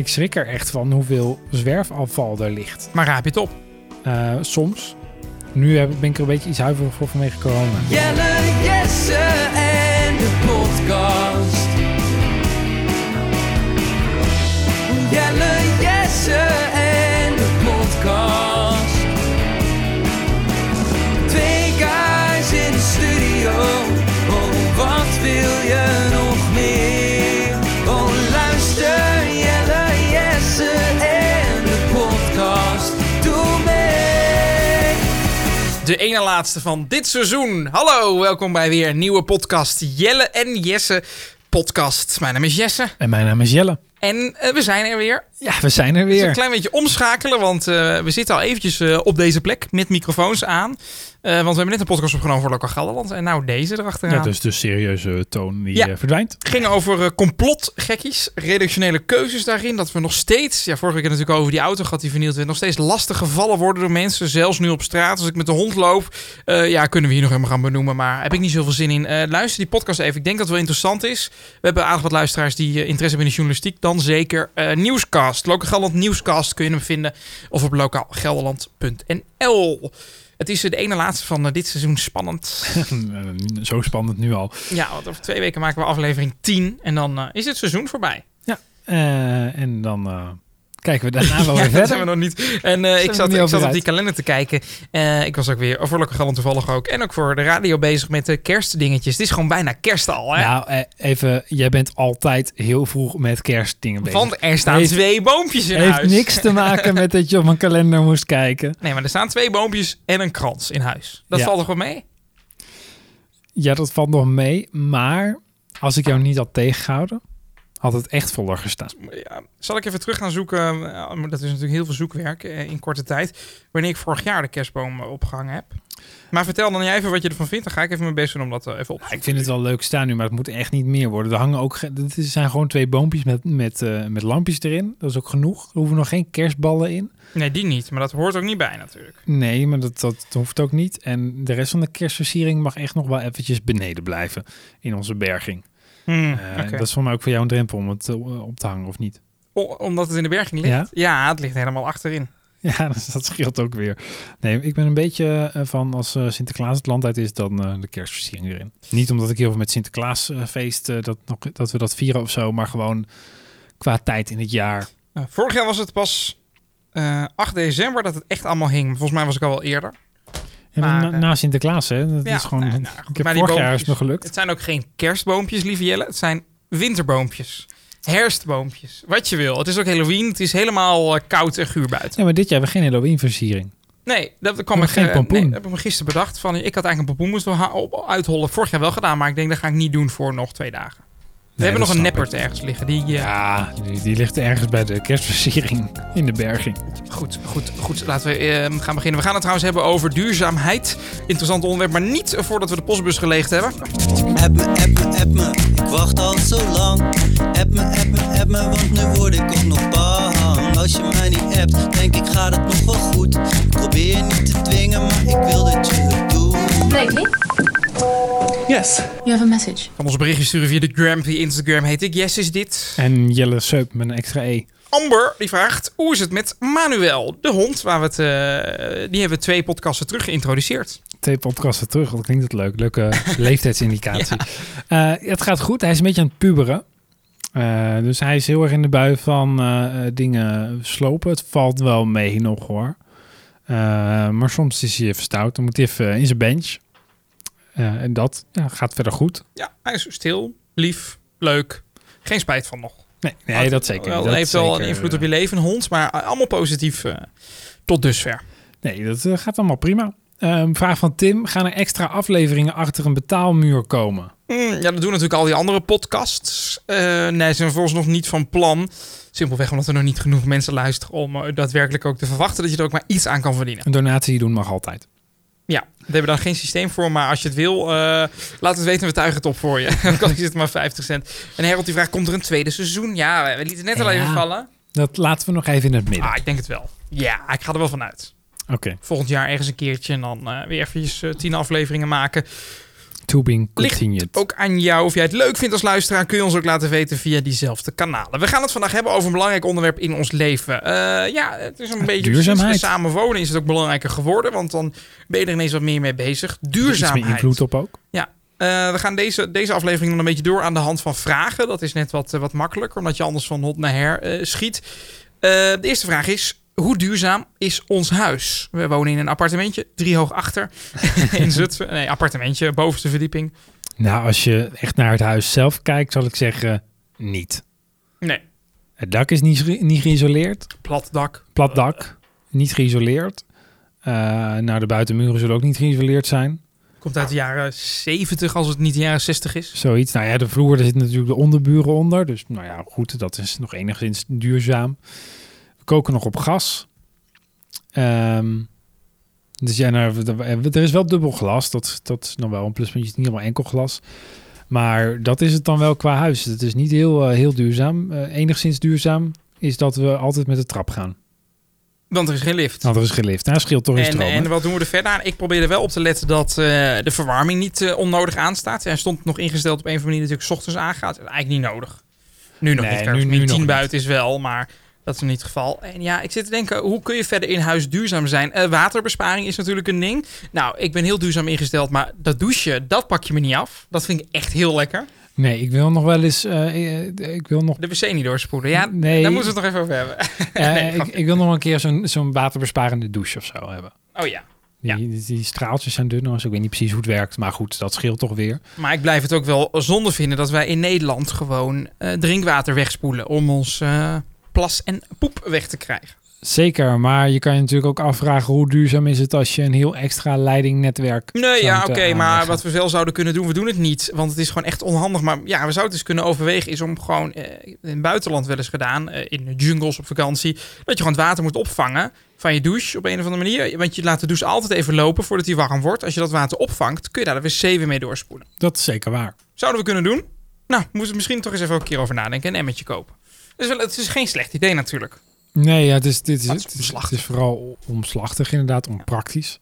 Ik schrik er echt van hoeveel zwerfafval er ligt. Maar raap je het op? Uh, soms. Nu heb, ben ik er een beetje iets huiverig voor vanwege corona. Jelle, Jesse en de podcast. Jelle, De ene laatste van dit seizoen. Hallo, welkom bij weer een nieuwe podcast. Jelle en Jesse podcast. Mijn naam is Jesse. En mijn naam is Jelle. En eh, we zijn er weer. Ja, we zijn er is een weer. klein beetje omschakelen, want eh, we zitten al eventjes eh, op deze plek met microfoons aan. Eh, want we hebben net een podcast opgenomen voor Lokaal Gelderland. En nou deze erachteraan. Ja, dus de serieuze toon die Ja. eh, verdwijnt. ging over eh, complotgekkies, redactionele keuzes daarin. Dat we nog steeds, ja, vorige week hebben we natuurlijk over die auto gehad die vernield werd, nog steeds lastig gevallen worden door mensen. Zelfs nu op straat, als ik met de hond loop. Ja, kunnen we hier nog helemaal gaan benoemen, maar heb ik niet zoveel zin in. Luister die podcast even. Ik denk dat het wel interessant is. We hebben aardig wat luisteraars die interesse hebben in de journalistiek. Dan zeker Nieuwscast. Lokaal Gelderland Nieuwscast kun je hem vinden. Of op lokaalgelderland.nl. Het is de ene laatste van eh, dit seizoen spannend. Zo spannend nu al. Ja, want over twee weken maken we aflevering 10. En dan eh, is het seizoen voorbij. Eh, en dan kijken we daarna wel Ja, weer dat zijn verder. we nog niet. En eh, ik zat, ik zat op die kalender te kijken. Eh, ik was ook weer, voor Lekker Galland toevallig ook. En ook voor de radio bezig met de kerstdingetjes. Het is gewoon bijna kerst al, hè? Nou, eh, even, jij bent altijd heel vroeg met kerstdingen bezig. Want er staan Heeft- twee boompjes in heeft huis. niks te maken met dat je op een kalender moest kijken. Nee, maar er staan twee boompjes en een krans in huis. Dat Ja. valt toch wel mee? Ja, dat valt nog mee. Maar als ik jou niet had tegengehouden, had het echt voller gestaan. Ja, zal ik even terug gaan zoeken. eh, Dat is natuurlijk heel veel zoekwerk eh, in korte tijd. Wanneer ik vorig jaar de kerstboom eh, opgehangen heb. Maar vertel dan jij even wat je ervan vindt. Dan ga ik even mijn best doen om dat even op te Ja, ik vind het wel leuk staan nu, maar het moet echt niet meer worden. Er hangen ook, het zijn gewoon twee boompjes met, met, met lampjes erin. Dat is ook genoeg. Er hoeven nog geen kerstballen in. Nee, die niet. Maar dat hoort ook niet bij natuurlijk. Nee, maar dat, dat hoeft ook niet. En de rest van de kerstversiering mag echt nog wel eventjes beneden blijven in onze berging. Hmm, Eh. Dat is voor mij ook voor jou een drempel om het eh, op te hangen, of niet? O- omdat het in de berging ligt? Ja. Ja, het ligt helemaal achterin. Ja, dus dat scheelt ook weer. Nee, ik ben een beetje eh, van als Sinterklaas het land uit is, dan de kerstversiering erin. Niet omdat ik heel veel met Sinterklaasfeest dat, nog, dat we dat vieren of zo, maar gewoon qua tijd in het jaar. Vorig jaar was het pas eh 8 december dat het echt allemaal hing. Volgens mij was ik al wel eerder. En Maar, na, eh, na Sinterklaas, hè? Dat ja, is gewoon. nou, nou, ik heb vorig jaar is me gelukt. Het zijn ook geen kerstboompjes, lieve Jelle. Het zijn winterboompjes. Herfstboompjes. Wat je wil. Het is ook Halloween. Het is helemaal eh, koud en guur buiten. Ja, maar dit jaar hebben we geen Halloween-versiering. Nee, dat kwam ik, geen eh, pompoen. nee, dat heb ik me gisteren bedacht. Van, ik had eigenlijk een pompoen moeten uithollen. Vorig jaar wel gedaan, maar ik denk dat ga ik niet doen voor nog twee dagen. We hebben nog een neppert ergens liggen. Die, eh, Ja, die, die ligt ergens bij de kerstversiering in de berging. Goed, goed, goed. Laten we eh, gaan beginnen. We gaan het trouwens hebben over duurzaamheid. Interessant onderwerp, maar niet voordat we de postbus geleegd hebben. App me, app me, app me, ik wacht al zo lang. App me, app me, app me, want nu word ik ook nog bang. Als je mij niet appt, denk ik gaat het nog wel goed. Ik probeer je niet te dwingen, maar ik wil dat je het doet. Blakely, Yes. you have a message. Kan ons berichtje sturen via de Gram, via Instagram. Heet ik Yes is dit. En Jelle Seup met een extra E. Amber die vraagt, hoe is het met Manuel, de hond? Waar we het, eh, die hebben we twee podcasten terug geïntroduceerd. Twee podcasten terug, dat klinkt het leuk. Leuke leeftijdsindicatie. Eh, het gaat goed, hij is een beetje aan het puberen. Eh, dus hij is heel erg in de bui van dingen slopen. Het valt wel mee nog hoor. Eh, maar soms is hij even stout. Dan moet hij even in zijn bench. Eh, en dat ja, gaat verder goed. Ja, hij is stil, lief, leuk. Geen spijt van nog. Nee, nee dat zeker Wel. Dat heeft wel een invloed eh, op je leven, een hond. Maar allemaal positief eh, tot dusver. Nee, dat eh, gaat allemaal prima. Ehm, vraag van Tim. Gaan er extra afleveringen achter een betaalmuur komen? Mm, ja, dat doen natuurlijk al die andere podcasts. Eh, nee, zijn volgens nog niet van plan. Simpelweg omdat er nog niet genoeg mensen luisteren om eh, daadwerkelijk ook te verwachten dat je er ook maar iets aan kan verdienen. Een donatie doen mag altijd. Ja, we hebben daar geen systeem voor, maar als je het wil, eh, laat het weten, we tuigen het op voor je. Dan kost het maar 50 cent. En Harold die vraagt, komt er een tweede seizoen? Ja, we lieten het net al Ja. even vallen. Dat laten we nog even in het midden. Ah, ik denk het wel. Ja, ik ga er wel van uit. Oké. Volgend jaar ergens een keertje en dan eh, weer eventjes eh, tien afleveringen maken. To be Ligt continued. ook aan jou. Of jij het leuk vindt als luisteraar, kun je ons ook laten weten via diezelfde kanalen. We gaan het vandaag hebben over een belangrijk onderwerp in ons leven. Eh, ja, het is een beetje Duurzaamheid. we samen wonen is het ook belangrijker geworden, want dan ben je er ineens wat meer mee bezig. Iets meer Duurzaamheid. invloed op ook. Eh, we gaan deze, deze aflevering dan een beetje door aan de hand van vragen. Dat is net wat, eh, wat makkelijker, omdat je anders van hot naar her schiet. De eerste vraag is: hoe duurzaam is ons huis? We wonen in een appartementje, drie hoog achter in Zutphen. Nee, appartementje, bovenste verdieping. Nou, als je echt naar het huis zelf kijkt, zal ik zeggen niet. Nee, Het dak is niet, niet geïsoleerd. plat dak. Plat dak, niet geïsoleerd. Eh, nou, de buitenmuren zullen ook niet geïsoleerd zijn. Komt uit de jaren 70 als het niet de jaren 60 is. Zoiets. Nou ja, de vloer, daar zitten natuurlijk de onderburen onder. Dus nou ja, goed, dat is nog enigszins duurzaam. Koken nog op gas. Ehm, dus ja, nou, er is wel dubbel glas. Dat, dat is nog wel een pluspuntje. Het is niet helemaal enkel glas. Maar dat is het dan wel qua huis. Het is niet heel, eh, heel duurzaam. Eh, enigszins duurzaam is dat we altijd met de trap gaan. Want er is geen lift. Nou, er is geen lift. Nou, scheelt toch in En, stroom. en wat doen we er verder aan? Ik probeer er wel op te letten dat eh, de verwarming niet onnodig aanstaat. Hij stond nog ingesteld op een of andere manier dat hij ook 's ochtends aangaat. Eigenlijk niet nodig. Nu nog Nee, niet. nu- nu Min nog 10 niet. buiten is wel, maar dat is niet het geval. En ja, ik zit te denken, hoe kun je verder in huis duurzaam zijn? Eh, waterbesparing is natuurlijk een ding. Nou, ik ben heel duurzaam ingesteld, maar dat douchen, dat pak je me niet af. Dat vind ik echt heel lekker. Nee, ik wil nog wel eens... eh, eh, ik wil nog De wc niet doorspoelen. Ja, Nee. daar moeten we het nog even over hebben. Eh, Nee, ik, ik wil nog een keer zo'n zo'n waterbesparende douche of zo hebben. Oh ja. Die, die, die straaltjes zijn dun, dus ik weet niet precies hoe het werkt. Maar goed, dat scheelt toch weer. Maar ik blijf het ook wel zonde vinden dat wij in Nederland gewoon eh, drinkwater wegspoelen om ons eh, plas en poep weg te krijgen. Zeker, maar je kan je natuurlijk ook afvragen hoe duurzaam is het als je een heel extra leidingnetwerk... Nee, ja, oké, maar wat we wel zouden kunnen doen, we doen het niet. Want het is gewoon echt onhandig. Maar ja, we zouden het eens kunnen overwegen, is om gewoon eh, in het buitenland wel eens gedaan, eh, in de jungles op vakantie, dat je gewoon het water moet opvangen van je douche op een of andere manier. Want je laat de douche altijd even lopen voordat hij warm wordt. Als je dat water opvangt, kun je daar de wc weer mee doorspoelen. Dat is zeker waar. Zouden we kunnen doen? Nou, moeten we misschien toch eens even een keer over nadenken en een emmetje kopen. Dus het is geen slecht idee natuurlijk. Nee, ja, het, is, dit is, het het, is het is vooral omslachtig inderdaad, onpraktisch.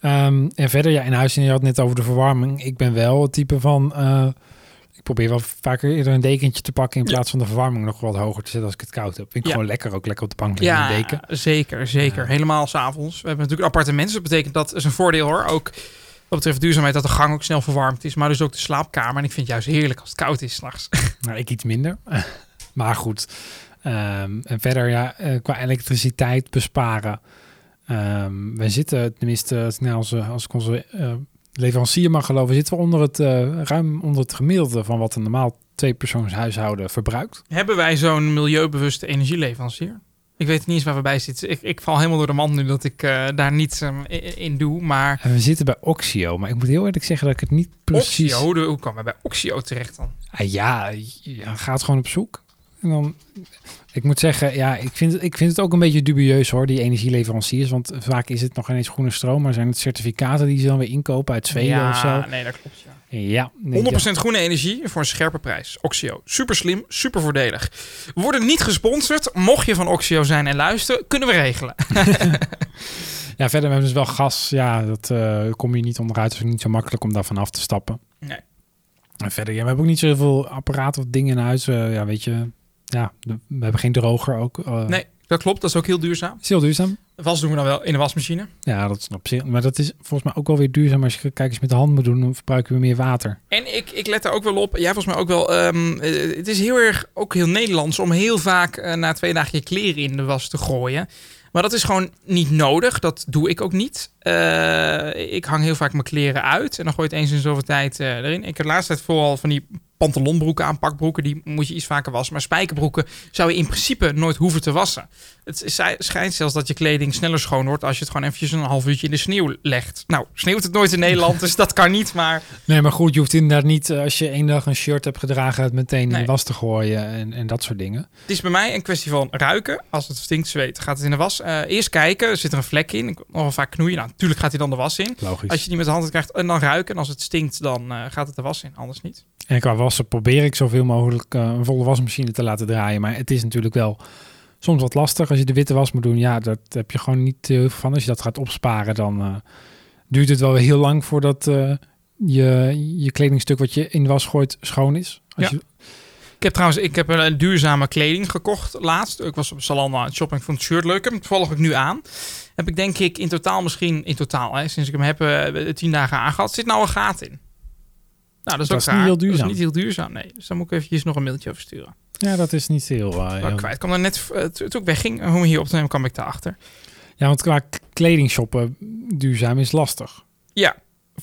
Ehm, en verder, ja, in huis, en je had het net over de verwarming. Ik ben wel het type van... eh, ik probeer wel vaker eerder een dekentje te pakken... in Ja. plaats van de verwarming nog wat hoger te zetten als ik het koud heb. Vind ik Ja. gewoon lekker, ook lekker op de bank liggen Ja, deken. zeker, zeker. Ja. Helemaal s'avonds. We hebben natuurlijk een appartement, dus dat betekent dat is een voordeel hoor. Ook wat betreft duurzaamheid, dat de gang ook snel verwarmd is. Maar dus ook de slaapkamer. En ik vind het juist heerlijk als het koud is s'nachts. Nou, ik iets minder. Maar goed. Ehm, en verder, ja, eh, qua elektriciteit besparen. Ehm we zitten, tenminste, als, nou, als, als ik onze eh, leverancier mag geloven, zitten we onder het, eh, ruim onder het gemiddelde van wat een normaal tweepersoonshuishouden verbruikt. hebben wij zo'n milieubewuste energieleverancier? Ik weet niet eens waar we bij zitten. Ik, ik val helemaal door de mand nu dat ik daar niets ehm, in, doe. Maar En we zitten bij Oxio, maar ik moet heel eerlijk zeggen dat ik het niet precies... Oxio, hoe, hoe komen we bij Oxio terecht dan? Ah, ja, je gaat gewoon op zoek. En dan, ik moet zeggen, ja, ik vind, het- ik vind het ook een beetje dubieus hoor, die energieleveranciers. Want vaak is het nog ineens groene stroom, maar zijn het certificaten die ze dan weer inkopen uit Zweden ja, of zo. nee, dat klopt. Ja. Ja, 100% groene energie voor een scherpe prijs. Oxio. Super slim, super voordelig. We worden niet gesponsord. Mocht je van Oxio zijn en luisteren, kunnen we regelen. Ja, verder hebben we dus wel gas. Ja, dat eh, kom je niet onderuit. Het is ook niet zo makkelijk om daarvan af te stappen. Nee. En verder, ja, we hebben ook niet zoveel apparaten of dingen in huis. Eh, ja, weet je, ja, we hebben geen droger ook. Eh, Nee, dat klopt. Dat is ook heel duurzaam. Is heel duurzaam. Was doen we dan wel in de wasmachine. Ja, dat is op zich. Maar dat is volgens mij ook wel weer duurzaam. Als je kijk eens met de hand moet doen, dan verbruiken we meer water. En ik, ik let daar ook wel op. Jij volgens mij ook wel. ehm, eh, het is heel erg ook heel Nederlands om heel vaak eh, na twee dagen je kleren in de was te gooien. Maar dat is gewoon niet nodig. Dat doe ik ook niet. Ik hang heel vaak mijn kleren uit. En dan gooi je het eens in zoveel tijd erin. Ik heb de laatste tijd vooral van die pantalonbroeken aan, pakbroeken. Die moet je iets vaker wassen. Maar spijkerbroeken zou je in principe nooit hoeven te wassen. Het schijnt zelfs dat je kleding sneller schoon wordt... als je het gewoon eventjes een half uurtje in de sneeuw legt. Nou, sneeuwt het nooit in Nederland, dus dat kan niet. Maar Nee, maar goed, je hoeft inderdaad niet, eh, als je één dag een shirt hebt gedragen, het meteen in Nee. de was te gooien en, en dat soort dingen. Het is bij mij een kwestie van ruiken. Als het stinkt, zweet, gaat het in de was. Eh, eerst kijken, zit er een vlek in? Ik wel vaak knoeien. Nou, natuurlijk gaat hij dan de was in. Logisch. Als je die met de hand krijgt en dan ruiken. En als het stinkt, dan eh, gaat het de was in. Anders niet. En qua wassen probeer ik zoveel mogelijk eh, een volle wasmachine te laten draaien. Maar het is natuurlijk wel soms wat lastig als je de witte was moet doen. Ja, dat heb je gewoon niet heel veel van. Als je dat gaat opsparen, dan eh, duurt het wel weer heel lang voordat eh, je, je kledingstuk wat je in de was gooit schoon is. Als Ja. je, Ik heb trouwens ik heb een duurzame kleding gekocht laatst. Ik was op Zalando aan het shoppen. Ik vond het shirt leuk. Ik heb hem toevallig ook nu aan. Heb ik denk ik in totaal misschien... In totaal, hè, sinds ik hem heb, eh, tien dagen aangehad. Zit nou een gaat in. Nou, dat is Dat ook is niet heel duurzaam. Dat is niet heel duurzaam, nee. Dus daar moet ik eventjes nog een mailtje over sturen. ja, dat is niet heel... eh, heel- kwijt. Ik kwam er net, eh, toen ik wegging, om hier op te nemen, kwam ik daarachter. Ja, want qua k- kleding shoppen duurzaam is lastig. Ja.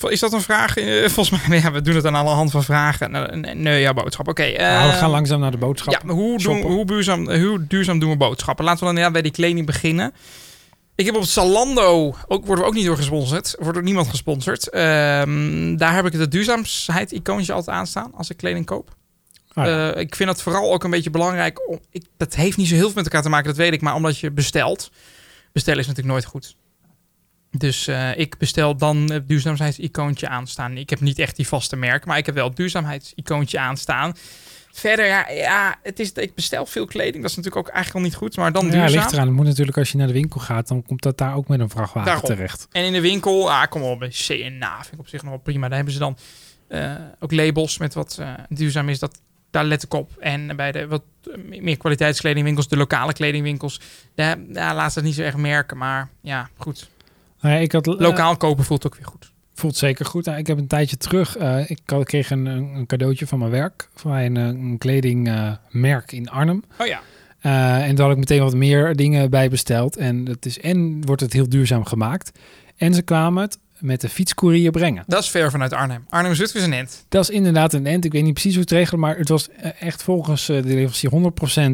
Is dat een vraag? Eh, Volgens mij, ja, we doen het aan alle hand van vragen. Nou, Nee, nee, ja, boodschap. Oké. Nou, we eh, gaan langzaam naar de boodschap. Ja, hoe, doen, hoe, duurzaam, hoe duurzaam doen we boodschappen? Laten we dan ja, bij die kleding beginnen. Ik heb op Zalando, ook, worden we ook niet door gesponsord, wordt door niemand gesponsord. Ehm, daar heb ik het duurzaamheid-icoontje altijd aanstaan als ik kleding koop. Ah, ja. Eh, ik vind dat vooral ook een beetje belangrijk. Om, ik, dat heeft niet zo heel veel met elkaar te maken, dat weet ik. Maar omdat je bestelt. Bestellen is natuurlijk nooit goed. Dus eh, ik bestel dan het duurzaamheidsicoontje aanstaan. Ik heb niet echt die vaste merk, maar ik heb wel het duurzaamheidsicoontje aanstaan. Verder, ja, ja het is, ik bestel veel kleding. Dat is natuurlijk ook eigenlijk al niet goed. Maar dan ja, duurzaam. ligt eraan. Het moet natuurlijk als je naar de winkel gaat, dan komt dat daar ook met een vrachtwagen Daarom. terecht. En in de winkel, ah, kom op, bij CNA vind ik op zich nog wel prima. Daar hebben ze dan eh, ook labels met wat eh, duurzaam is. Dat, daar let ik op. En bij de wat eh, meer kwaliteitskledingwinkels, de lokale kledingwinkels, daar, daar laat ze het niet zo erg merken. Maar ja, goed. Nou ja, ik had, Lokaal kopen voelt ook weer goed. Voelt zeker goed. Nou, ik heb een tijdje terug, eh, ik kreeg een, een cadeautje van mijn werk. Van een, eh, een kledingmerk in Arnhem. Oh ja. Eh, en daar had ik meteen wat meer dingen bij besteld. En, het is, en wordt het heel duurzaam gemaakt. En ze kwamen het met de fietscourier brengen. Dat is ver vanuit Arnhem. Arnhem-Zutphen is een end. Dat is inderdaad een end. Ik weet niet precies hoe het regelen, maar het was eh, echt volgens eh, de leverancier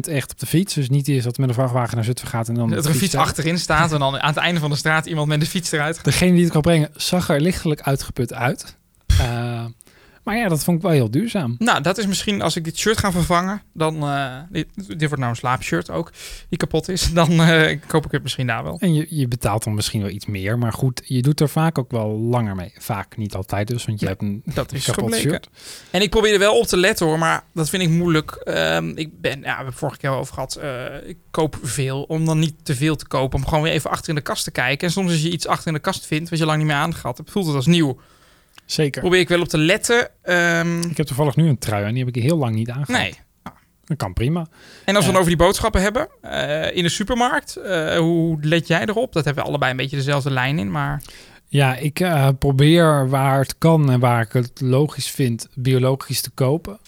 100% echt op de fiets. Dus niet eerst dat het met een vrachtwagen naar Zutphen gaat en dan... Dat er een fiets achterin staat en dan aan het einde van de straat iemand met de fiets eruit. Degene die het kan brengen zag er lichtelijk uitgeput uit. Eh, maar ja, dat vond ik wel heel duurzaam. Nou, dat is misschien als ik dit shirt ga vervangen, dan. eh, dit, dit wordt nou een slaapshirt ook, die kapot is. Dan eh, koop ik het misschien daar wel. En je, je betaalt dan misschien wel iets meer. Maar goed, je doet er vaak ook wel langer mee. Vaak, niet altijd dus, want je hebt een Dat is kapot gebleken. shirt. En ik probeer er wel op te letten hoor, maar dat vind ik moeilijk. Ehm, ik ben, ja, we hebben het vorige keer al over gehad. eh, ik koop veel om dan niet te veel te kopen. Om gewoon weer even achter in de kast te kijken. En soms als je iets achter in de kast vindt wat je lang niet meer aangehad hebt, voelt het als nieuw. Zeker. Probeer ik wel op te letten. Ehm, Ik heb toevallig nu een trui en die heb ik heel lang niet aangehad. nee. Dat kan prima. En als we Ja. dan over die boodschappen hebben, eh, in de supermarkt, eh, hoe let jij erop? Dat hebben we allebei een beetje dezelfde lijn in, maar Ja, ik eh, probeer waar het kan en waar ik het logisch vind, biologisch te kopen.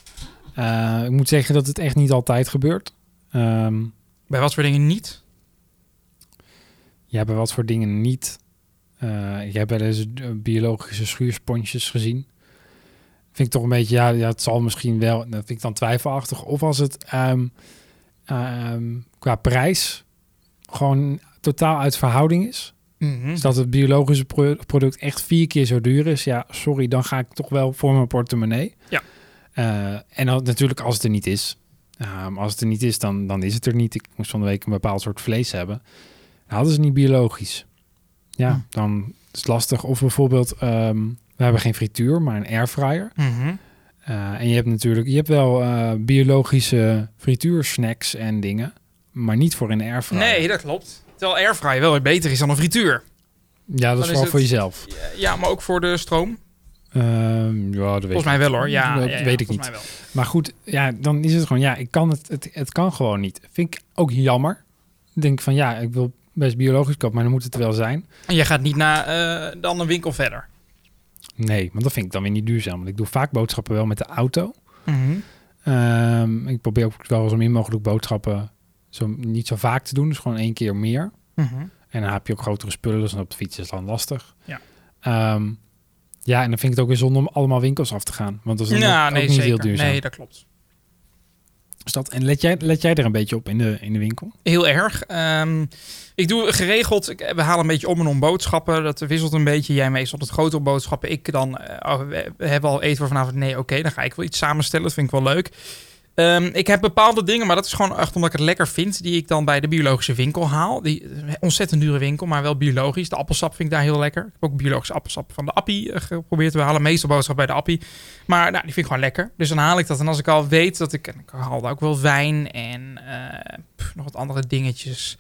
Eh, ik moet zeggen dat het echt niet altijd gebeurt. Ehm bij wat voor dingen niet? jij hebt wat voor dingen niet. Eh ik heb wel eens biologische schuursponsjes gezien. Vind ik toch een beetje, ja, ja, het zal misschien wel, dat vind ik dan twijfelachtig. Of als het ehm, ehm, qua prijs gewoon totaal uit verhouding is. Mhm. Dus dat het biologische pro- product echt vier keer zo duur is. Ja, sorry, dan ga ik toch wel voor mijn portemonnee. Ja. Eh, en dan, natuurlijk als het er niet is. Ehm, als het er niet is, dan, dan is het er niet. Ik moest van de week een bepaald soort vlees hebben. Dan hadden ze niet biologisch. Ja, Hm. dan is het lastig. Of bijvoorbeeld, ehm, we hebben geen frituur, maar een airfryer. Mhm. Eh, en je hebt natuurlijk, je hebt wel eh, biologische frituursnacks en dingen. Maar niet voor de airfryer. Nee, dat klopt. Terwijl airfryer wel weer beter is dan een frituur. Ja, dat dan is wel het- voor jezelf. Ja, maar ook voor de stroom. Ehm, ja, dat weet Volgens mij wel hoor. Ja, dat ja, ja, weet ik niet. Maar goed, ja, dan is het gewoon, ja, ik kan het, het, het kan gewoon niet. Vind ik ook jammer. Ik denk van, ja, ik wil best biologisch kopen, maar dan moet het er wel zijn. En je gaat niet naar eh, dan een winkel verder. Nee, want dat vind ik dan weer niet duurzaam. Want ik doe vaak boodschappen wel met de auto. Mhm. Ehm, ik probeer ook wel zo min mogelijk boodschappen zo, niet zo vaak te doen. Dus gewoon één keer meer. Mhm. En dan heb je ook grotere spullen, dus op de fiets is dan lastig. Ja. Ehm, ja, en dan vind ik het ook weer zonde om allemaal winkels af te gaan. Want dat is Ja, ook, nee, ook niet heel duurzaam. Nee, dat klopt. Dus dat, en let jij, let jij er een beetje op in de, in de winkel? Heel erg. Ehm, ik doe geregeld, we halen een beetje om en om boodschappen. Dat wisselt een beetje. Jij meestal het grotere boodschappen. Ik dan, eh, oh, we hebben al eten voor vanavond. Nee, oké, dan ga ik wel iets samenstellen. Dat vind ik wel leuk. Ehm, ik heb bepaalde dingen, maar dat is gewoon echt omdat ik het lekker vind, die ik dan bij de biologische winkel haal. Die ontzettend dure winkel, maar wel biologisch. De appelsap vind ik daar heel lekker. Ik heb ook biologische appelsap van de Appie eh, geprobeerd te halen. Meestal boodschap bij de Appie. Maar nou, die vind ik gewoon lekker. Dus dan haal ik dat. En als ik al weet dat ik, en ik haal ook wel wijn en eh, nog wat andere dingetjes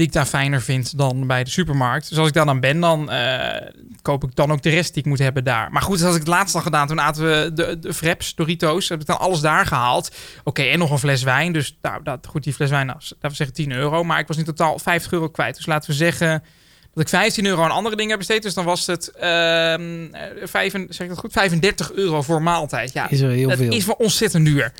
die ik daar fijner vind dan bij de supermarkt. Dus als ik daar dan ben, dan eh, koop ik dan ook de rest die ik moet hebben daar. Maar goed, dat had ik het laatst al gedaan. Toen aten we de, de Fraps, Doritos. Heb ik dan alles daar gehaald. Oké, en nog een fles wijn. Dus nou, dat, goed, die fles wijn, nou, laten we zeggen 10 euro. Maar ik was in totaal 50 euro kwijt. Dus laten we zeggen dat ik 15 euro aan andere dingen heb besteed. Dus dan was het, ehm vijf, zeg ik dat goed, 35 euro voor maaltijd. Ja, Is er heel dat veel. is wel ontzettend duur.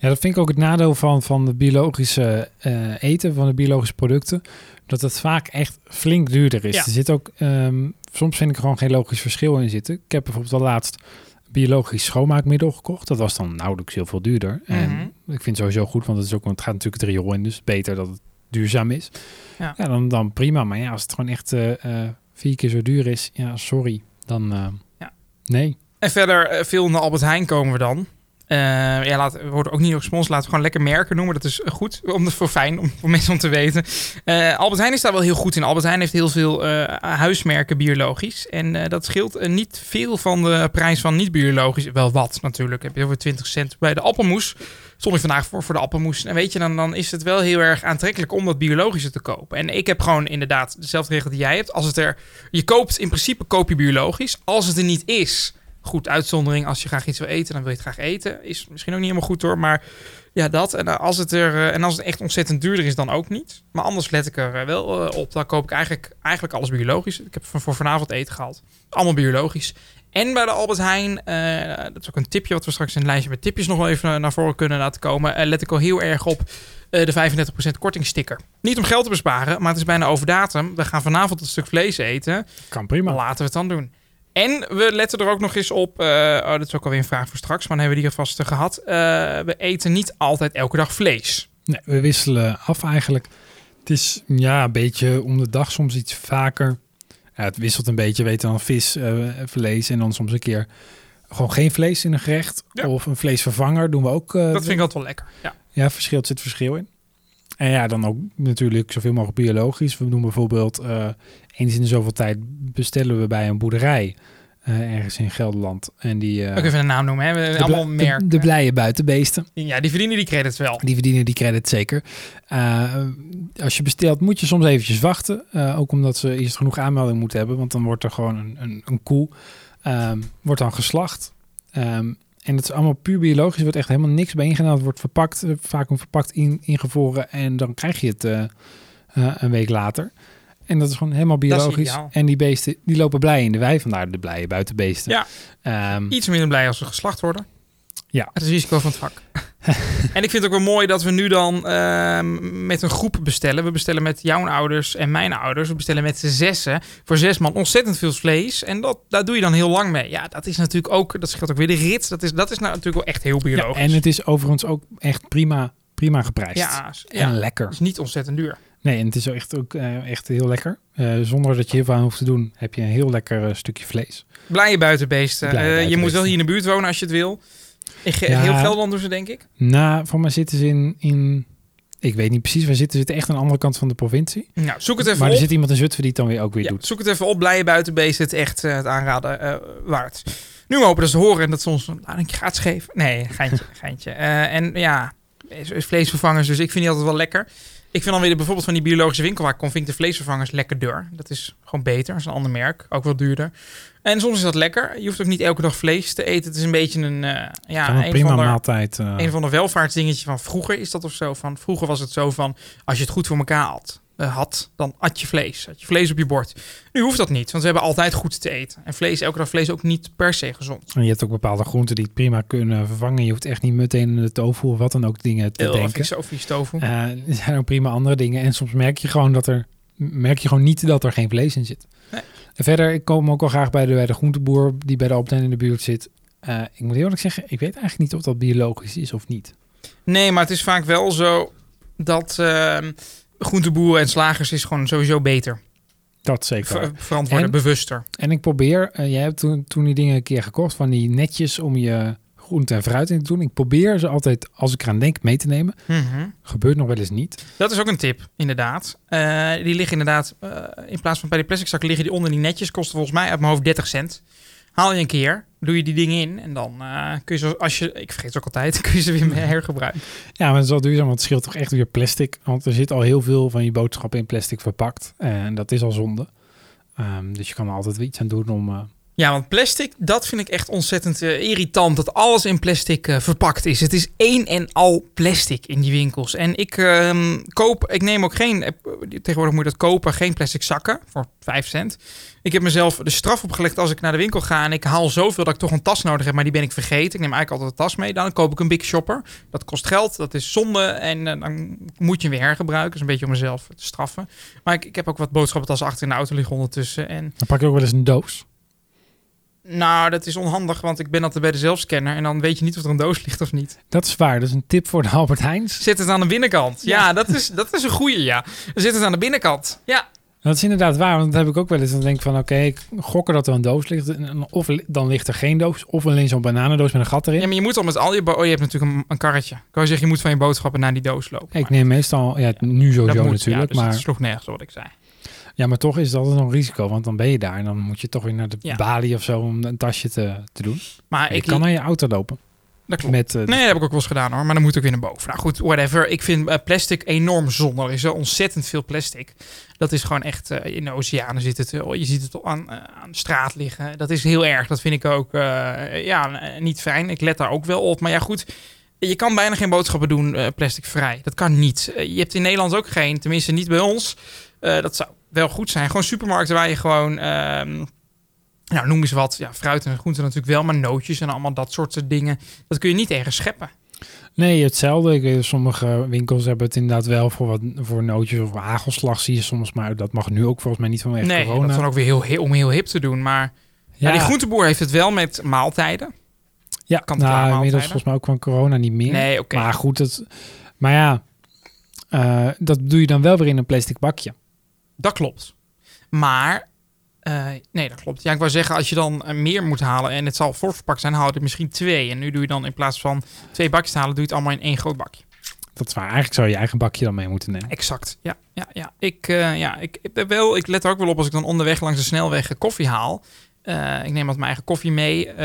Ja, dat vind ik ook het nadeel van, van de biologische eh, eten, van de biologische producten. Dat het vaak echt flink duurder is. Ja. Er zit ook, ehm, soms vind ik er gewoon geen logisch verschil in zitten. Ik heb bijvoorbeeld al laatst biologisch schoonmaakmiddel gekocht. Dat was dan nauwelijks heel veel duurder. En Mhm. ik vind het sowieso goed, want het, is ook, want het gaat natuurlijk het riool in. Dus beter dat het duurzaam is. Ja. Ja, dan, dan prima. Maar ja, als het gewoon echt eh, eh, vier keer zo duur is, ja, sorry. Dan Ja. nee. En verder, veel naar Albert Heijn komen we dan. Eh, ja, laat, we worden ook niet gesponsord. Laten we gewoon lekker merken noemen. Dat is goed. Om dat voor fijn om voor mensen om te weten. Eh, Albert Heijn is daar wel heel goed in. Albert Heijn heeft heel veel eh, huismerken biologisch. En dat scheelt niet veel van de prijs van niet biologisch. Wel wat natuurlijk. Heb je over 20 cent bij de appelmoes. Stond ik vandaag voor voor de appelmoes. En weet je, dan, dan is het wel heel erg aantrekkelijk om dat biologische te kopen. En ik heb gewoon inderdaad dezelfde regel die jij hebt. Als het er, je koopt in principe koop je biologisch. Als het er niet is, goed uitzondering. Als je graag iets wil eten, dan wil je het graag eten. Is misschien ook niet helemaal goed hoor, maar ja dat. En eh, als het er eh, en als het echt ontzettend duurder is, dan ook niet. Maar anders let ik er eh, wel op. Dan koop ik eigenlijk, eigenlijk alles biologisch. Ik heb voor vanavond eten gehaald. Allemaal biologisch. En bij de Albert Heijn, dat is ook een tipje wat we straks in een lijstje met tipjes nog wel even naar voren kunnen laten komen. eh, let ik al heel erg op de 35% kortingsticker. Niet om geld te besparen, maar het is bijna over datum. We gaan vanavond een stuk vlees eten. Kan prima. Laten we het dan doen. En we letten er ook nog eens op. eh, oh, dat is ook alweer een vraag voor straks, maar dan hebben we die alvast eh, gehad. Eh, we eten niet altijd elke dag vlees. Nee, we wisselen af eigenlijk. Het is ja, een beetje om de dag soms iets vaker. Ja, het wisselt een beetje. Weet je dan vis, vlees en dan soms een keer gewoon geen vlees in een gerecht. Ja. Of een vleesvervanger doen we ook. dat vind ik altijd wel lekker. Ja. Ja, verschil, er zit verschil in. En ja, dan ook natuurlijk zoveel mogelijk biologisch. We doen bijvoorbeeld eens in de zoveel tijd bestellen we bij een boerderij eh, ergens in Gelderland. En die... eh, Ook even een naam noemen. Hè? We de, allemaal merken. de, de blije buitenbeesten. ja, die verdienen die credits wel. Die verdienen die credit zeker. Eh, als je bestelt moet je soms eventjes wachten. Ook omdat ze eerst genoeg aanmelding moeten hebben. Want dan wordt er gewoon een, een, een koe ehm, wordt dan geslacht. Ehm, en het is allemaal puur biologisch. Er wordt echt helemaal niks bij ingedaan. Het wordt verpakt, vaak verpakt in, ingevroren. En dan krijg je het een week later. En dat is gewoon helemaal is biologisch. En die beesten die lopen blij in de wei. Vandaar de blije buitenbeesten. Ja. Ehm, Iets minder blij als ze geslacht worden. Ja. Het is risico van het vak. en ik vind het ook wel mooi dat we nu dan ehm, met een groep bestellen. We bestellen met jouw ouders en mijn ouders. We bestellen met z'n zessen. Voor zes man ontzettend veel vlees. En dat, daar doe je dan heel lang mee. Ja, dat is natuurlijk ook... Dat scheelt ook weer de rit. Dat is, dat is nou natuurlijk wel echt heel ja, biologisch. en het is overigens ook echt prima, prima geprijsd. ja, En ja, lekker. het is niet ontzettend duur. Nee, en het is echt ook eh, echt heel lekker. Eh, zonder dat je heel veel aan hoeft te doen, heb je een heel lekker eh, stukje vlees. Blije buitenbeesten. Eh, je moet wel buitenbeesten. hier in de buurt wonen als je het wil. Ja. Heel Gelderland doen ze denk ik. Nou, voor mij zitten ze in, in... Ik weet niet precies waar zitten. Ze zitten echt aan de andere kant van de provincie. Nou, zoek het even maar op. er zit iemand in Zutphen die het dan weer ook weer Ja, doet. zoek het even op. Blije buitenbeesten. Het echt het aanraden waard. Nu hopen dat ze horen en dat ze ons een lading gratis geven. Nee, geintje. geintje. En ja, vleesvervangers. Dus ik vind die altijd wel lekker. Ik vind dan weer bijvoorbeeld van die biologische winkel waar ik kom, vind ik de vleesvervangers lekker duur. Dat is gewoon beter. Dat is een ander merk. Ook wel duurder. En soms is dat lekker. Je hoeft ook niet elke dag vlees te eten. Het is een beetje een, eh, ja, een een prima van de, maaltijd. eh, een van de welvaartsdingetje van vroeger is dat of zo. Van vroeger was het zo van als je het goed voor elkaar had, had dan at je vlees. Had je vlees op je bord. Nu hoeft dat niet, want we hebben altijd goed te eten. En vlees, elke dag vlees ook niet per se gezond. en je hebt ook bepaalde groenten die het prima kunnen vervangen. Je hoeft echt niet meteen in de tofu of wat dan ook dingen te Heel denken. zo vies tofu. Eh, er zijn ook prima andere dingen. En soms merk je gewoon dat er merk je gewoon niet dat er geen vlees in zit. Nee. En verder, ik kom ook wel graag bij de, bij de groenteboer die bij de Heijn in de buurt zit. Eh, ik moet eerlijk zeggen, ik weet eigenlijk niet of dat biologisch is of niet. Nee, maar het is vaak wel zo dat ehm groenteboeren en slagers is gewoon sowieso beter. Dat zeker. Ver- verantwoorden, En? bewuster. En ik probeer, eh, jij hebt toen, toen die dingen een keer gekocht van die netjes om je groente en fruit in te doen. Ik probeer ze altijd, als ik eraan denk, mee te nemen. Mhm. Gebeurt nog wel eens niet. Dat is ook een tip, inderdaad. Eh, die liggen inderdaad, eh, in plaats van bij de plastic zakken liggen die onder die netjes. Kosten volgens mij uit mijn hoofd 30 cent. Haal je een keer, doe je die dingen in en dan eh, kun je zo, als je, ik vergeet het ook altijd, kun je ze weer hergebruiken. Ja, maar het is wel duurzaam, want het scheelt toch echt weer plastic. Want er zit al heel veel van je boodschappen in plastic verpakt. En dat is al zonde. Ehm, dus je kan er altijd weer iets aan doen om... Ja, want plastic, dat vind ik echt ontzettend eh, irritant. Dat alles in plastic eh, verpakt is. Het is één en al plastic in die winkels. En ik ehm, koop, ik neem ook geen, eh, tegenwoordig moet je dat kopen, geen plastic zakken voor 5 cent. Ik heb mezelf de straf opgelegd als ik naar de winkel ga en ik haal zoveel dat ik toch een tas nodig heb, maar die ben ik vergeten. Ik neem eigenlijk altijd een tas mee. Dan koop ik een Big Shopper. Dat kost geld, dat is zonde en dan moet je hem weer hergebruiken. Dat is een beetje om mezelf te straffen. Maar ik, ik heb ook wat boodschappentassen achter in de auto liggen ondertussen. En dan pak je ook wel eens een doos. Nou, dat is onhandig, want ik ben altijd bij de zelfscanner en dan weet je niet of er een doos ligt of niet. Dat is waar. Dat is een tip voor de Albert Heijns. Zit het aan de binnenkant? Ja, dat, is, dat is een goeie, ja. Zit het aan de binnenkant? Ja. Dat is inderdaad waar, want dat heb ik ook wel eens. Dan denk ik van, oké, ik gokken dat er een doos ligt. Of dan ligt er geen doos, of alleen zo'n bananendoos met een gat erin. ja, maar je moet al met al je... Oh, je hebt natuurlijk een, een karretje. Ik kan je zeggen, je moet van je boodschappen naar die doos lopen. Ik neem meestal, ja, nu sowieso moet, natuurlijk, ja, dus maar, het sloeg nergens wat ik zei. Ja, maar toch is dat altijd een risico, want dan ben je daar en dan moet je toch weer naar de Ja. balie of zo om een tasje te, te doen. Maar ik... kan naar je auto lopen dat klopt. met eh, Nee, dat heb ik ook wel eens gedaan hoor. Maar dan moet ik weer naar boven. Nou goed, whatever. Ik vind eh, plastic enorm zonde. Er is zo ontzettend veel plastic. Dat is gewoon echt... eh, in de oceanen zit het... eh, je ziet het aan, aan de straat liggen. Dat is heel erg. Dat vind ik ook ja, niet fijn. Ik let daar ook wel op. Maar ja goed... Je kan bijna geen boodschappen doen plasticvrij. Dat kan niet. Je hebt in Nederland ook geen. Tenminste niet bij ons. Dat zou wel goed zijn. Gewoon supermarkten waar je gewoon... ehm, nou, noem eens wat. Ja, fruit en groenten natuurlijk wel. Maar nootjes en allemaal dat soort dingen. Dat kun je niet ergens scheppen. Nee, hetzelfde. Ik weet, sommige winkels hebben het inderdaad wel voor wat voor nootjes of hagelslag zie je soms, maar dat mag nu ook volgens mij niet vanwege Nee, corona. dat is dan ook weer heel, heel, om heel hip te doen. Maar ja. die groenteboer heeft het wel met maaltijden. ja, kant-en-klaar nou, maaltijden. inmiddels volgens mij ook van corona niet meer. Nee, oké. Maar goed, het, maar ja, eh, dat doe je dan wel weer in een plastic bakje. Dat klopt. Maar, eh, nee, dat klopt. Ja, ik wou zeggen, als je dan eh, meer moet halen en het zal voorverpakt zijn, haal je er misschien twee. En nu doe je dan in plaats van twee bakjes te halen, doe je het allemaal in één groot bakje. Dat is waar. Eigenlijk zou je je eigen bakje dan mee moeten nemen. Exact. Ja, ja, ja. Ik, eh, ja, ik, wel, ik let er ook wel op als ik dan onderweg langs de snelweg koffie haal. Eh, ik neem altijd mijn eigen koffie mee eh,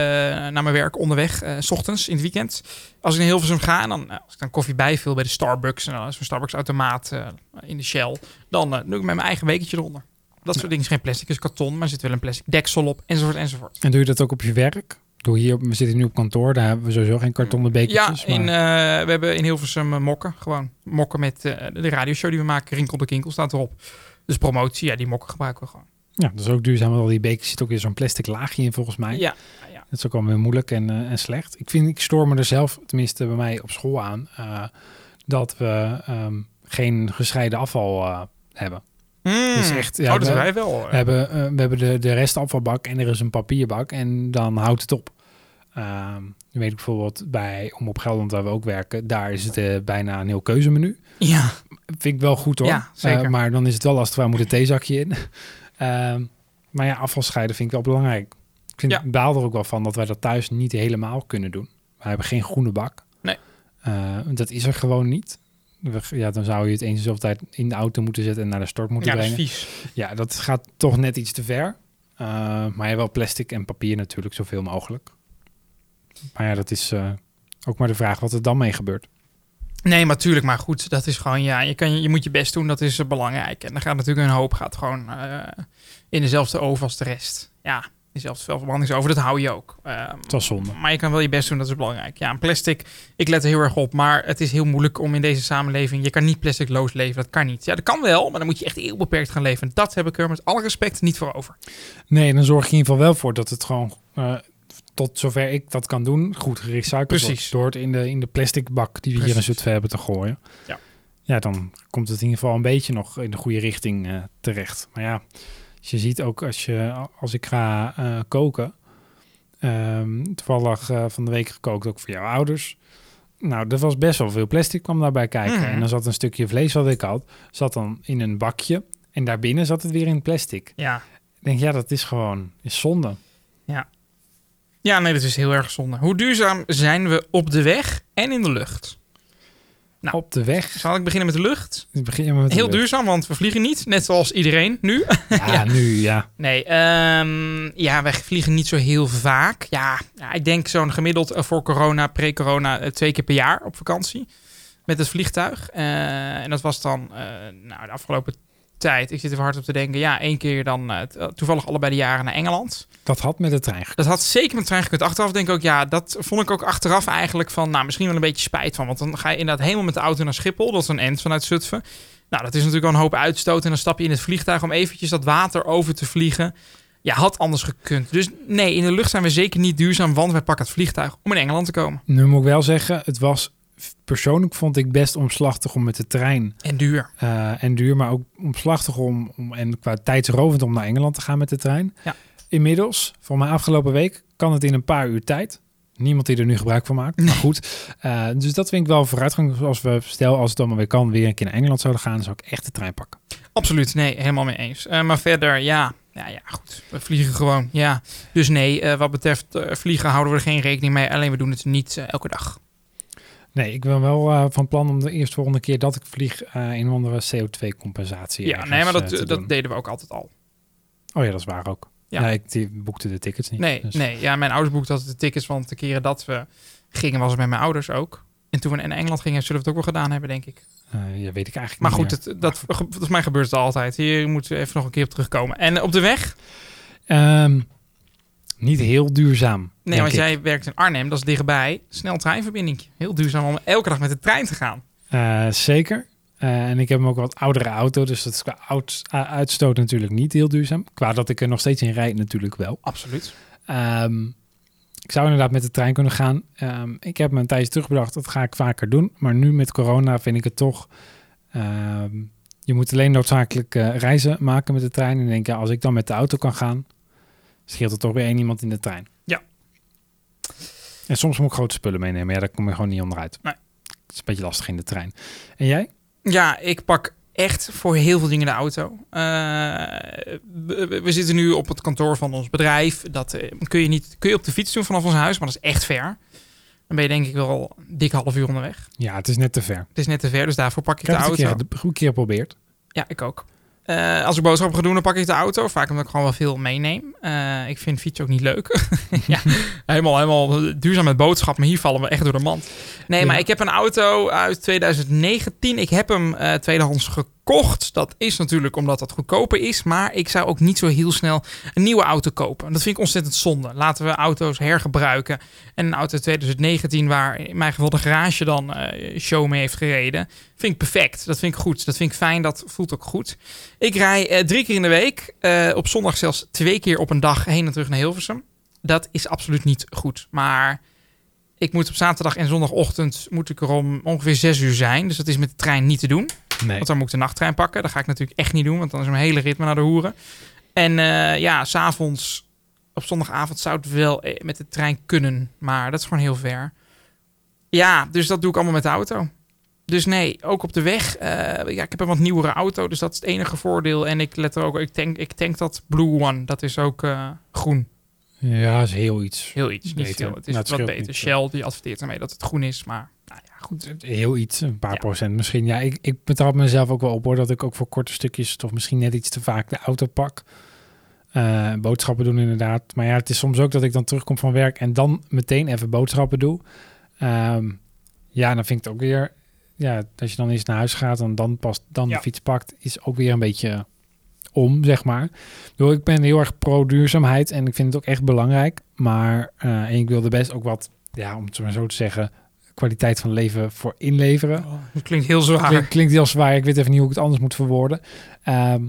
naar mijn werk onderweg, eh, s ochtends in het weekend. Als ik naar Hilversum ga en dan, als ik dan koffie bijvul bij de Starbucks, en dan is een Starbucks automaat eh, in de Shell, dan doe ik met mijn eigen bekertje eronder. Dat soort dingen is geen plastic, is karton, maar er zit wel een plastic deksel op, enzovoort, enzovoort. En doe je dat ook op je werk? Doe hier, we zitten nu op kantoor, daar hebben we sowieso geen kartonnen Ja, bekertjes. in, maar- we hebben in Hilversum mokken, gewoon mokken met de radioshow die we maken, Rinkel de Kinkel staat erop. Dus promotie, ja, die mokken gebruiken we gewoon. Ja, dat is ook duurzaam, want al die bekers zit ook weer zo'n plastic laagje in volgens mij. Ja, ja. Dat is ook wel weer moeilijk en, eh, en slecht. Ik vind, ik stoor me er zelf, tenminste bij mij op school aan, eh, dat we ehm, geen gescheiden afval eh, hebben. Mm. Dus echt, ja, oh, dat we- wij wel. We hebben, we hebben de, de restafvalbak en er is een papierbak en dan houdt het op. Ehm nu weet ik bijvoorbeeld bij Om op Gelderland, waar we ook werken, daar is het bijna een heel keuzemenu. Ja, Vind ik wel goed hoor. Ja, zeker. Maar dan is het wel lastig, waar moet een theezakje in? Ehm, maar ja, afval scheiden vind ik wel belangrijk. Ik vind, Ja. baal er ook wel van dat wij dat thuis niet helemaal kunnen doen. We hebben geen groene bak. Nee. Eh, dat is er gewoon niet. We- Ja, dan zou je het eens zoveel tijd in de auto moeten zetten en naar de stort moeten ja dat is brengen. vies. Ja, dat gaat toch net iets te ver. Eh, maar hebt wel plastic en papier natuurlijk, zoveel mogelijk. Maar ja, dat is eh, ook maar de vraag wat er dan mee gebeurt. Nee, maar tuurlijk, maar goed, dat is gewoon, ja, je, kan, je moet je best doen, dat is eh, belangrijk. En dan gaat natuurlijk een hoop, gaat gewoon eh, in dezelfde oven als de rest. Ja, dezelfde verbrandigsoven, dat hou je ook. Ehm, Het was zonde. maar je kan wel je best doen, dat is belangrijk. Ja, en plastic, ik let er heel erg op, maar het is heel moeilijk om in deze samenleving, je kan niet plasticloos leven, dat kan niet. Ja, dat kan wel, maar dan moet je echt heel beperkt gaan leven. En dat heb ik er met alle respect niet voor over. Nee, dan zorg je in ieder geval wel voor dat het gewoon, eh, tot zover ik dat kan doen, goed gerecycled Precies. wordt. Door het in de, in de plastic bak die we hier in. Zutphen hebben te gooien. Ja. Ja, dan komt het in ieder geval een beetje nog in de goede richting eh, terecht. Maar ja, als je ziet ook als, je, als ik ga eh, koken, ehm, toevallig eh, van de week gekookt ook voor jouw ouders. Nou, er was best wel veel plastic kwam daarbij kijken. Mhm. En dan zat een stukje vlees wat ik had, zat dan in een bakje. En daarbinnen zat het weer in plastic. Ja, Ik denk, ja, dat is gewoon is zonde. ja nee, dat is heel erg zonde. Hoe duurzaam zijn we op de weg en in de lucht? Nou. op de weg. Zal ik beginnen met de lucht? We beginnen met de Heel lucht. duurzaam, want we vliegen niet. Net zoals iedereen nu. Ja, nu ja. Nee, ehm, ja, wij vliegen niet zo heel vaak. Ja, ja ik denk zo'n gemiddeld eh, voor corona, pre-corona, eh, twee keer per jaar op vakantie. Met het vliegtuig. Eh, en dat was dan, nou, de afgelopen tijd, ik zit er hard op te denken. Ja, één keer dan eh, t- toevallig allebei de jaren naar Engeland. Dat had met de trein gekund. Dat had zeker met de trein gekund. Achteraf denk ik ook, ja, dat vond ik ook achteraf eigenlijk van, nou, misschien wel een beetje spijt van. Want dan ga je inderdaad helemaal met de auto naar Schiphol. Dat is een end vanuit Zutphen. Nou, dat is natuurlijk al een hoop uitstoot. En dan stap je in het vliegtuig om eventjes dat water over te vliegen. Ja, had anders gekund. Dus nee, in de lucht zijn we zeker niet duurzaam, want wij pakken het vliegtuig om in Engeland te komen. Nu moet ik wel zeggen, het was persoonlijk vond ik best omslachtig om met de trein En duur. eh, en duur, maar ook omslachtig om, om en qua tijdsrovend om naar Engeland te gaan met de trein. Ja. Inmiddels, voor mijn afgelopen week, kan het in een paar uur tijd. Niemand die er nu gebruik van maakt, maar goed. Eh, dus dat vind ik wel vooruitgang. Als we, stel als het allemaal weer kan, weer een keer naar Engeland zouden gaan, zou ik echt de trein pakken. Absoluut, nee, helemaal mee eens. Eh, maar verder, ja, ja, ja, goed. We vliegen gewoon, ja. Dus nee, wat betreft vliegen houden we er geen rekening mee. Alleen we doen het niet elke dag. Nee, ik ben wel eh, van plan om de eerstvolgende keer dat ik vlieg eh, een of andere CO2-compensatie. Ja, nee, maar dat, eh, dat deden we ook altijd al. Oh ja, dat is waar ook. Ja. Ja. ik die boekte de tickets niet. Nee, dus- nee, ja, mijn ouders boekten altijd de tickets, want de keren dat we gingen was het met mijn ouders ook. En toen we naar Engeland gingen, zullen we het ook wel gedaan hebben, denk ik. Ja, weet ik eigenlijk Maar niet goed, het, dat, volgens mij gebeurt het altijd. Hier moeten we even nog een keer op terugkomen. En op de weg? Ehm, niet heel duurzaam. Nee, want ik. jij werkt in Arnhem, dat is dichtbij. Snel treinverbinding. Heel duurzaam om elke dag met de trein te gaan. Eh, zeker. Eh, en ik heb hem ook wat oudere auto, dus dat is qua oud, uh, uitstoot natuurlijk niet heel duurzaam. Qua dat ik er nog steeds in rijd natuurlijk wel. Absoluut. Ehm, ik zou inderdaad met de trein kunnen gaan. Ehm, ik heb me een tijdje terugbedacht, dat ga ik vaker doen. Maar nu met corona vind ik het toch... ehm, je moet alleen noodzakelijk eh, reizen maken met de trein. En denk, ja, als ik dan met de auto kan gaan... scheelt er toch weer één iemand in de trein. Ja. En soms moet ik grote spullen meenemen. Ja, daar kom je gewoon niet onderuit. Nee. Het is een beetje lastig in de trein. En jij? Ja, ik pak echt voor heel veel dingen de auto. Eh, we, we zitten nu op het kantoor van ons bedrijf. Dat eh, kun je niet kun je op de fiets doen vanaf ons huis, maar dat is echt ver. Dan ben je denk ik wel een dikke half uur onderweg. Ja, het is net te ver. Het is net te ver, dus daarvoor pak ik Ik heb de het een auto. keer, een goede keer geprobeerd. Ja, ik ook. Eh, als ik boodschappen ga doen, dan pak ik de auto. Vaak omdat ik gewoon wel veel meeneem. Eh, ik vind fietsen ook niet leuk. ja, helemaal, helemaal duurzaam met boodschappen. Maar hier vallen we echt door de mand. Nee, Ja. maar ik heb een auto uit 2019. Ik heb hem eh, tweedehands gekocht. Dat is natuurlijk omdat dat goedkoper is. Maar ik zou ook niet zo heel snel een nieuwe auto kopen. Dat vind ik ontzettend zonde. Laten we auto's hergebruiken. En een auto uit 2019 waar in mijn geval de garage dan eh, show mee heeft gereden. Vind ik perfect. Dat vind ik goed. Dat vind ik fijn. Dat voelt ook goed. Ik rij eh, drie keer in de week. eh, op zondag zelfs twee keer op een dag heen en terug naar Hilversum. Dat is absoluut niet goed. Maar ik moet op zaterdag en zondagochtend moet ik er om ongeveer zes uur zijn. Dus dat is met de trein niet te doen. Nee. Want dan moet ik de nachttrein pakken. Dat ga ik natuurlijk echt niet doen, want dan is mijn hele ritme naar de hoeren. En eh, ja, s'avonds, op zondagavond zou het wel eh, met de trein kunnen. Maar dat is gewoon heel ver. Ja, dus dat doe ik allemaal met de auto. Dus nee, ook op de weg. eh, ja, ik heb een wat nieuwere auto, dus dat is het enige voordeel. En ik let er ook, ik tank, ik tank dat Blue One. Dat is ook eh, groen. Ja, is heel iets. Heel iets, niet Beter. veel. Het is Nou, het wat beter. niet, Shell die adverteert ermee dat het groen is, maar goed. Heel iets, een paar Ja. procent misschien. Ja, ik, ik betrap mezelf ook wel op hoor, dat ik ook voor korte stukjes toch misschien net iets te vaak de auto pak. Eh, boodschappen doen inderdaad. Maar ja, het is soms ook dat ik dan terugkom van werk en dan meteen even boodschappen doe. Ehm, ja, dan vind ik het ook weer... Ja, als je dan eens naar huis gaat en dan pas dan Ja. de fiets pakt, is ook weer een beetje om, zeg maar. Ik ben heel erg pro-duurzaamheid en ik vind het ook echt belangrijk. Maar eh, en ik wil er best ook wat, ja, om het maar zo te zeggen, kwaliteit van leven voor inleveren. Dat klinkt heel zwaar. Klinkt, klinkt heel zwaar. Ik weet even niet hoe ik het anders moet verwoorden. Ehm,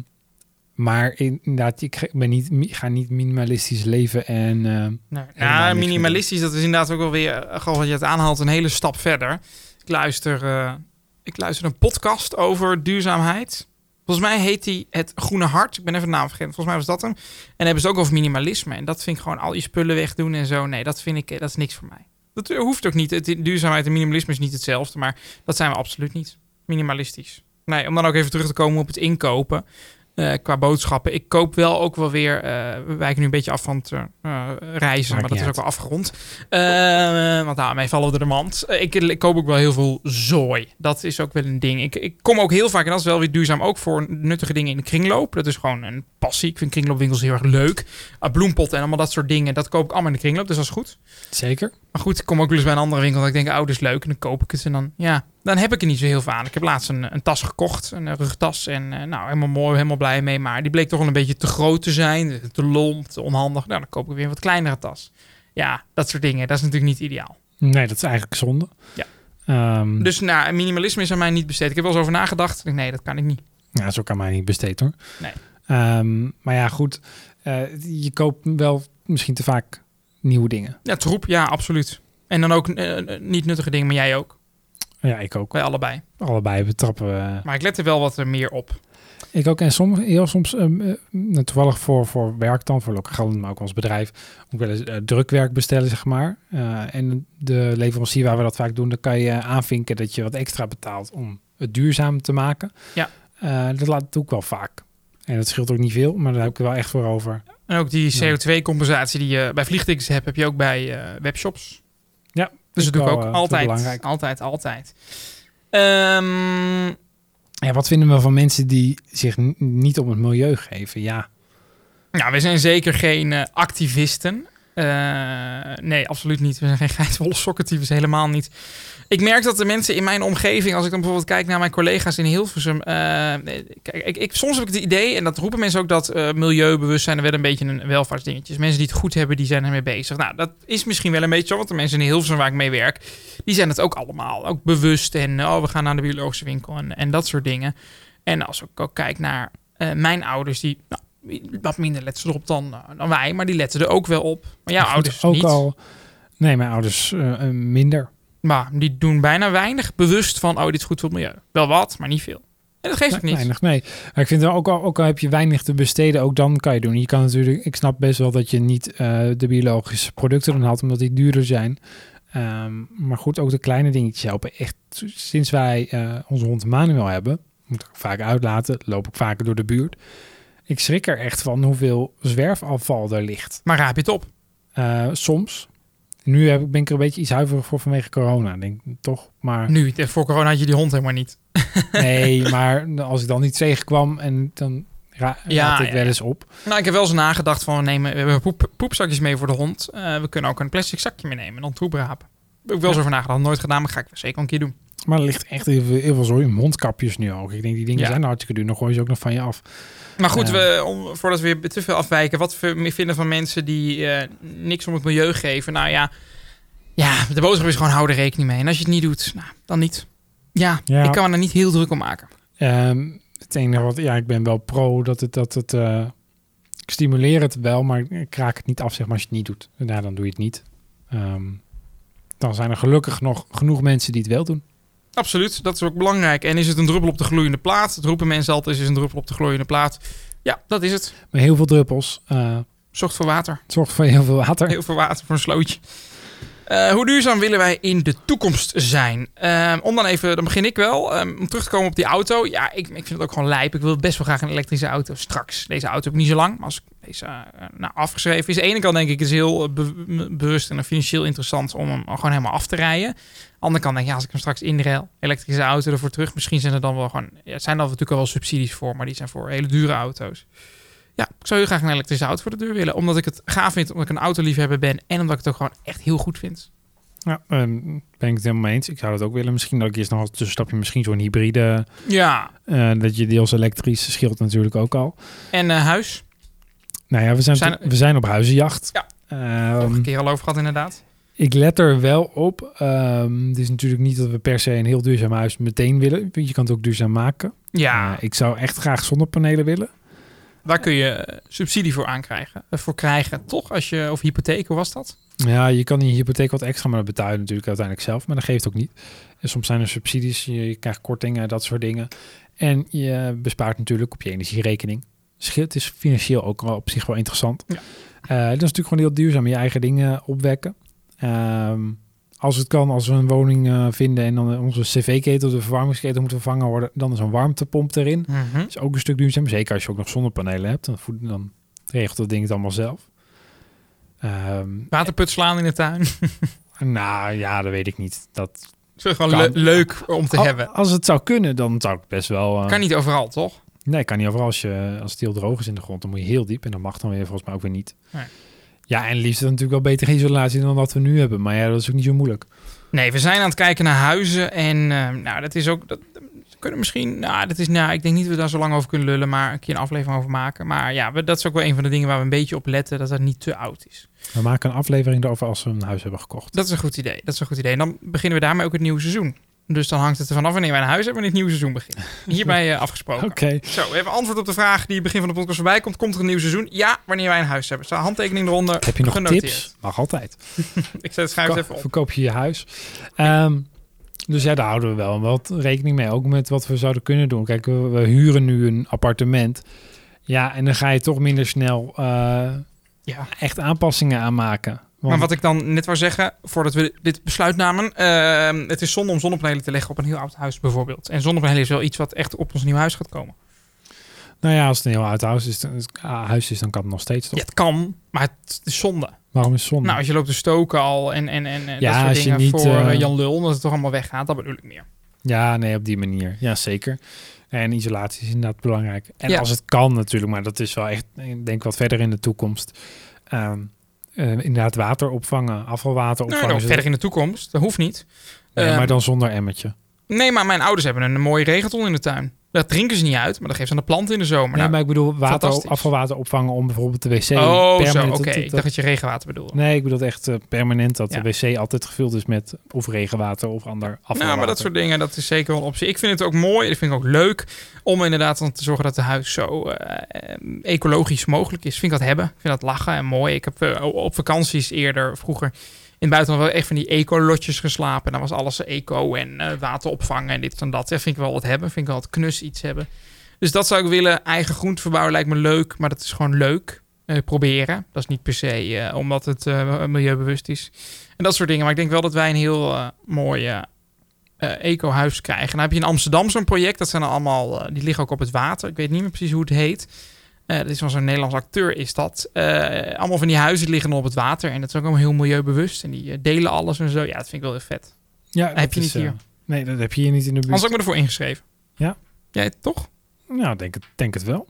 maar inderdaad, ik ben niet, ik ga niet minimalistisch leven en Nee. Helemaal Ja, minimalistisch, dat is inderdaad ook wel weer, eh, gewoon wat je het aanhaalt, een hele stap verder. Ik luister, eh, ik luister een podcast over duurzaamheid. Volgens mij heet die Het Groene Hart. Ik ben even de naam vergeten. Volgens mij was dat hem. En dan hebben ze het ook over minimalisme. En dat vind ik gewoon al je spullen wegdoen en zo. Nee, dat vind ik, dat is niks voor mij. Dat hoeft ook niet. Duurzaamheid en minimalisme is niet hetzelfde. Maar dat zijn we absoluut niet. Minimalistisch. Nee, om dan ook even terug te komen op het inkopen. Eh, qua boodschappen. Ik koop wel ook wel weer. eh, we wijken nu een beetje af van het eh, reizen, maar dat is ook wel afgerond. Want daarmee vallen we de mand. Ik, ik koop ook wel heel veel zooi. Dat is ook wel een ding. Ik, ik kom ook heel vaak, en dat is wel weer duurzaam, ook voor nuttige dingen in de kringloop. Dat is gewoon een passie. Ik vind kringloopwinkels heel erg leuk. Uh, bloempotten en allemaal dat soort dingen. Dat koop ik allemaal in de kringloop, dus dat is goed. Zeker. Maar goed, ik kom ook wel eens bij een andere winkel dat ik denk, oh, dat is leuk. En dan koop ik het en dan, ja, dan heb ik er niet zo heel veel aan. Ik heb laatst een, een tas gekocht, een eh, rugtas. En eh, nou, helemaal mooi, helemaal blij mee. Maar die bleek toch wel een beetje te groot te zijn. Te lomp, te onhandig. Nou, dan koop ik weer een wat kleinere tas. Ja, dat soort dingen. Dat is natuurlijk niet ideaal. Nee, dat is eigenlijk zonde. Ja. Ehm, Dus nou, minimalisme is aan mij niet besteed. Ik heb wel eens over nagedacht. Nee, dat kan ik niet. Ja, zo kan mij niet besteed hoor. Nee. Ehm, maar ja, goed. eh, je koopt wel misschien te vaak nieuwe dingen. Ja, troep, ja, absoluut. En dan ook eh, eh, niet nuttige dingen, maar jij ook. Ja, ik ook. Bij allebei. Allebei betrappen we. Maar ik let er wel wat er meer op. Ik ook. En soms, heel soms, ehm, eh, toevallig voor, voor werk dan, voor lokaal, maar ook als bedrijf, ook wel eens eh, drukwerk bestellen, zeg maar. Eh, en de leverancier waar we dat vaak doen, dan kan je aanvinken dat je wat extra betaalt om het duurzaam te maken. Ja. Dat laat doe ik wel vaak. En dat scheelt ook niet veel, maar daar heb ik er wel echt voor over. En ook die Ja. CO2-compensatie die je bij vliegtickets hebt, heb je ook bij webshops. Dus dat doe ik ook eh, altijd. Altijd, altijd. Ehm, Ja, wat vinden we van mensen die zich niet om het milieu geven? Ja, nou, we zijn zeker geen eh, activisten. Eh, nee, absoluut niet. We zijn geen geitwolle sokkentypes, helemaal niet. Ik merk dat de mensen in mijn omgeving, als ik dan bijvoorbeeld kijk naar mijn collega's in Hilversum. eh, kijk, ik, ik, soms heb ik het idee, en dat roepen mensen ook, dat eh, milieubewustzijn wel een beetje een welvaartsdingetje is. Mensen die het goed hebben, die zijn ermee bezig. Nou, dat is misschien wel een beetje zo, want de mensen in Hilversum waar ik mee werk, die zijn het ook allemaal. Ook bewust en oh, we gaan naar de biologische winkel en, en dat soort dingen. En als ik ook kijk naar eh, mijn ouders, die nou, wat minder letten erop dan, dan wij, maar die letten er ook wel op. Maar jouw ouders ook niet. al. Nee, mijn ouders minder. Maar die doen bijna weinig bewust van, oh, dit is goed voor het milieu. Wel wat, maar niet veel. En dat geeft ook niet. Weinig, nee. Maar ik vind wel ook al, ook al heb je weinig te besteden, ook dan kan je doen. Je kan natuurlijk, ik snap best wel dat je niet eh, de biologische producten dan had, omdat die duurder zijn. Ehm, maar goed, ook de kleine dingetjes helpen. Echt, sinds wij eh, onze hond Manuel hebben, moet ik vaak uitlaten, loop ik vaker door de buurt. Ik schrik er echt van hoeveel zwerfafval er ligt. Maar raap je het op. Eh, soms. Nu heb, ik- ben ik er een beetje iets huiverig voor vanwege corona, denk ik toch. Maar Nu, voor corona had je die hond helemaal niet. nee, maar als ik dan niet tegenkwam en dan ra Ja, raad ik ja, wel eens op. Nou, ik heb wel eens nagedacht van, nemen, we hebben poep, poepzakjes mee voor de hond. Eh, we kunnen ook een plastic zakje meenemen en dan troep rapen. Heb ik wel eens Ja. over nagedacht. Nooit gedaan, maar ga ik zeker een keer doen. Maar er ligt echt heel veel, heel veel zooi. Mondkapjes nu ook. Ik denk, die dingen zijn hartstikke duur. Dan gooi je ze ook nog van je af. Maar goed, Ja. we, om, voordat we weer te veel afwijken. Wat we vinden van mensen die eh, niks om het milieu geven? Nou ja, ja, de boodschap is gewoon hou er rekening mee. En als je het niet doet, nou, dan niet. Ja, Ja. ik kan me er niet heel druk om maken. Ehm, het enige wat, ja, ik ben wel pro dat het, dat het, eh, ik stimuleer het wel, maar ik raak het niet af, zeg maar, als je het niet doet. Nou, dan doe je het niet. Ehm, dan zijn er gelukkig nog genoeg mensen die het wel doen. Absoluut, dat is ook belangrijk. En is het een druppel op de gloeiende plaat? Dat roepen mensen altijd, is het een druppel op de gloeiende plaat? Ja, dat is het. Maar heel veel druppels. eh Zorgt voor water. zorgt voor heel veel water. Heel veel water voor een slootje. Eh, hoe duurzaam willen wij in de toekomst zijn? Ehm, om dan even, dan begin ik wel. Ehm, om terug te komen op die auto. Ja, ik, ik vind het ook gewoon lijp. Ik wil best wel graag een elektrische auto straks. Deze auto heb ik niet zo lang. Maar als ik deze eh, nou, afgeschreven is. Aan de ene kant denk ik, is heel be- bewust en financieel interessant om hem gewoon helemaal af te rijden. Andere kant denk ik, ja, als ik hem straks inruil, elektrische auto ervoor terug. Misschien zijn er dan wel gewoon, ja, zijn er natuurlijk al wel subsidies voor, maar die zijn voor hele dure auto's. Ja, ik zou heel graag een elektrische auto voor de deur willen. Omdat ik het gaaf vind, omdat ik een autoliefhebber ben. En omdat ik het ook gewoon echt heel goed vind. Ja, ehm, ben ik het helemaal mee eens. Ik zou het ook willen. Misschien dat ik eerst nog als tussenstapje misschien zo'n hybride, Ja. eh, dat je deels elektrisch scheelt natuurlijk ook al. En eh, huis. Nou ja, we zijn, Zijn- we zijn op huizenjacht. Ja. Ehm, een keer al over gehad inderdaad. Ik let er wel op. Ehm, het is natuurlijk niet dat we per se een heel duurzaam huis meteen willen. Je kan het ook duurzaam maken. Ja, ik zou echt graag zonnepanelen willen. daar kun je eh, subsidie voor aankrijgen. Eh, voor krijgen, toch? Als je, of hypotheek, hoe was dat? Ja, je kan je hypotheek wat extra, maar je natuurlijk uiteindelijk zelf. Maar dat geeft ook niet. En soms zijn er subsidies, je, je krijgt kortingen, dat soort dingen. En je bespaart natuurlijk op je energierekening. Dus het is financieel ook wel op zich wel interessant. Ja. Eh, dat is natuurlijk gewoon heel duurzaam, je eigen dingen opwekken. Ehm, als het kan, als we een woning eh, vinden en dan onze cv-ketel, de verwarmingsketen moet vervangen worden, dan is een warmtepomp erin. Mhm. is ook een stuk duurzaam. Zeker als je ook nog zonnepanelen hebt, dan, voed- dan regelt dat ding het allemaal zelf. Ehm, Waterput slaan in de tuin. nou ja, dat weet ik niet. Dat, is gewoon le- leuk om te Al- hebben. Als het zou kunnen, dan zou ik best wel... eh, Kan niet overal, toch? Nee, kan niet overal. Als, je, als het heel droog is in de grond, dan moet je heel diep. En dat mag dan weer volgens mij ook weer niet. Nee. Ja, en liefst natuurlijk wel betere isolatie dan wat we nu hebben. Maar ja, dat is ook niet zo moeilijk. Nee, we zijn aan het kijken naar huizen. En eh, nou, dat is ook. Dat, we kunnen misschien. Nou, dat is. Nou, ik denk niet dat we daar zo lang over kunnen lullen. Maar een keer een aflevering over maken. Maar ja, we, dat is ook wel een van de dingen waar we een beetje op letten. Dat het niet te oud is. We maken een aflevering erover als we een huis hebben gekocht. Dat is een goed idee. Dat is een goed idee. En dan beginnen we daarmee ook het nieuwe seizoen. Dus dan hangt het er vanaf wanneer wij een huis hebben wanneer het nieuwe seizoen begint. Hierbij eh, afgesproken. Oké, Zo, we hebben antwoord op de vraag die begin van de podcast voorbij komt. Komt er een nieuw seizoen? Ja, wanneer wij een huis hebben. Staat handtekening eronder. heb je nog genoteerd. tips? Mag altijd. Ik zet het schrijf het even op. Verkoop je je huis. Ehm, dus ja, daar houden we wel wat rekening mee. Ook met wat we zouden kunnen doen. Kijk, we, we huren nu een appartement. Ja, en dan ga je toch minder snel eh, Ja. echt aanpassingen aanmaken. Want, Maar wat ik dan net wou zeggen, voordat we dit besluit namen. ehm, het is zonde om zonnepanelen te leggen op een heel oud huis bijvoorbeeld. En zonnepanelen is wel iets wat echt op ons nieuw huis gaat komen. Nou ja, als het een heel oud huis is, dan, huis is, dan kan het nog steeds toch? Ja, het kan, maar het is zonde. Waarom is het zonde? Nou, als je loopt te stoken al en, en, en Ja, dat soort als je dingen niet, voor eh, eh, Jan Lul, dat het toch allemaal weggaat, dat bedoel ik meer. Ja, nee, op die manier. Ja, zeker. En isolatie is inderdaad belangrijk. En Ja. als het kan natuurlijk, maar dat is wel echt, ik denk wat verder in de toekomst. Ehm, eh, inderdaad water opvangen, afvalwater Nou, opvangen. zodat- verder in de toekomst, dat hoeft niet. Nee, Eh, maar dan zonder emmertje. Nee, maar mijn ouders hebben een mooie regenton in de tuin. Dat drinken ze niet uit, maar dat geeft ze aan de planten in de zomer. nee, Nou, maar ik bedoel water, afvalwater opvangen om bijvoorbeeld de wc oh, zo, permanent... oké. dat- Ik dat- dacht dat je regenwater bedoelde. Nee, ik bedoel echt eh, permanent dat Ja. de wc altijd gevuld is met of regenwater of ander afvalwater. Nou, maar dat soort dingen, dat is zeker wel een optie. Ik vind het ook mooi, ik vind het ook leuk om inderdaad dan te zorgen dat het huis zo eh, ecologisch mogelijk is. Vind ik dat hebben. Ik vind dat lachen en mooi. Ik heb eh, op vakanties eerder, vroeger het buitenland wel echt van die eco-lotjes geslapen. En dan was alles eco en eh, water opvangen en dit en dat. Vind ik wel wat hebben. Vind ik wel wat knus iets hebben. Dus dat zou ik willen. Eigen groente verbouwen lijkt me leuk, maar dat is gewoon leuk. Eh, proberen. Dat is niet per se eh, omdat het milieubewust is. En dat soort dingen. Maar ik denk wel dat wij een heel mooi eco-huis krijgen. Dan heb je in Amsterdam zo'n project. Dat zijn allemaal, die liggen ook op het water. Ik weet niet meer precies hoe het heet. Eh dat is van zo'n Nederlands acteur is dat. Eh, allemaal van die huizen liggen op het water. En dat is ook allemaal heel milieubewust. En die eh, delen alles en zo. Ja, dat vind ik wel heel vet. Ja, heb dat je is, niet hier. nee, dat heb je hier niet in de buurt. Anders heb ik me ervoor ingeschreven. Ja? Jij toch? Nou, denk het, denk het wel.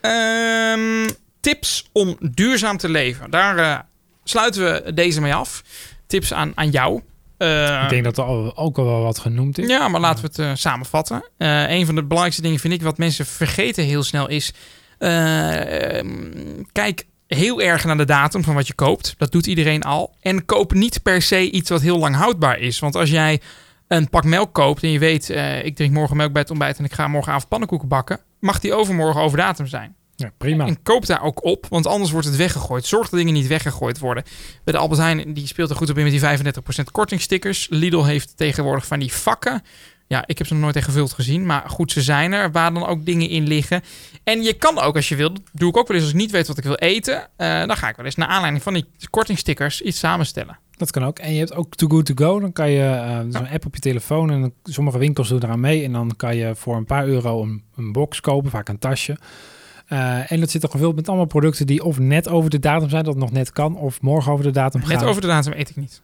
Ehm, tips om duurzaam te leven. Daar sluiten we deze mee af. Tips aan, aan jou. Ik denk dat er al, ook al wel wat genoemd is. Ja, maar laten we het samenvatten. Eh, een van de belangrijkste dingen vind ik, wat mensen vergeten heel snel, is... eh, ehm, kijk heel erg naar de datum van wat je koopt. Dat doet iedereen al. En koop niet per se iets wat heel lang houdbaar is. Want als jij een pak melk koopt en je weet... eh, ik drink morgen melk bij het ontbijt en ik ga morgenavond pannenkoeken bakken... mag die overmorgen over datum zijn. Ja, prima. En koop daar ook op, want anders wordt het weggegooid. Zorg dat dingen niet weggegooid worden. Bij de Albert Heijn, die speelt er goed op in met die 35% kortingstickers. Lidl heeft tegenwoordig van die vakken. Ja, ik heb ze nog nooit echt gevuld gezien, maar goed, ze zijn er. Waar dan ook dingen in liggen. En je kan ook, als je wil, doe ik ook wel eens als ik niet weet wat ik wil eten. eh, dan ga ik wel eens naar aanleiding van die kortingstickers iets samenstellen. Dat kan ook. En je hebt ook Too Good To Go. Dan kan je eh, zo'n app op je telefoon en sommige winkels doen eraan mee. En dan kan je voor een paar euro een, een box kopen, vaak een tasje. Eh, en dat zit er gevuld met allemaal producten die of net over de datum zijn, dat nog net kan, of morgen over de datum gaan. Net over de datum eet ik niet.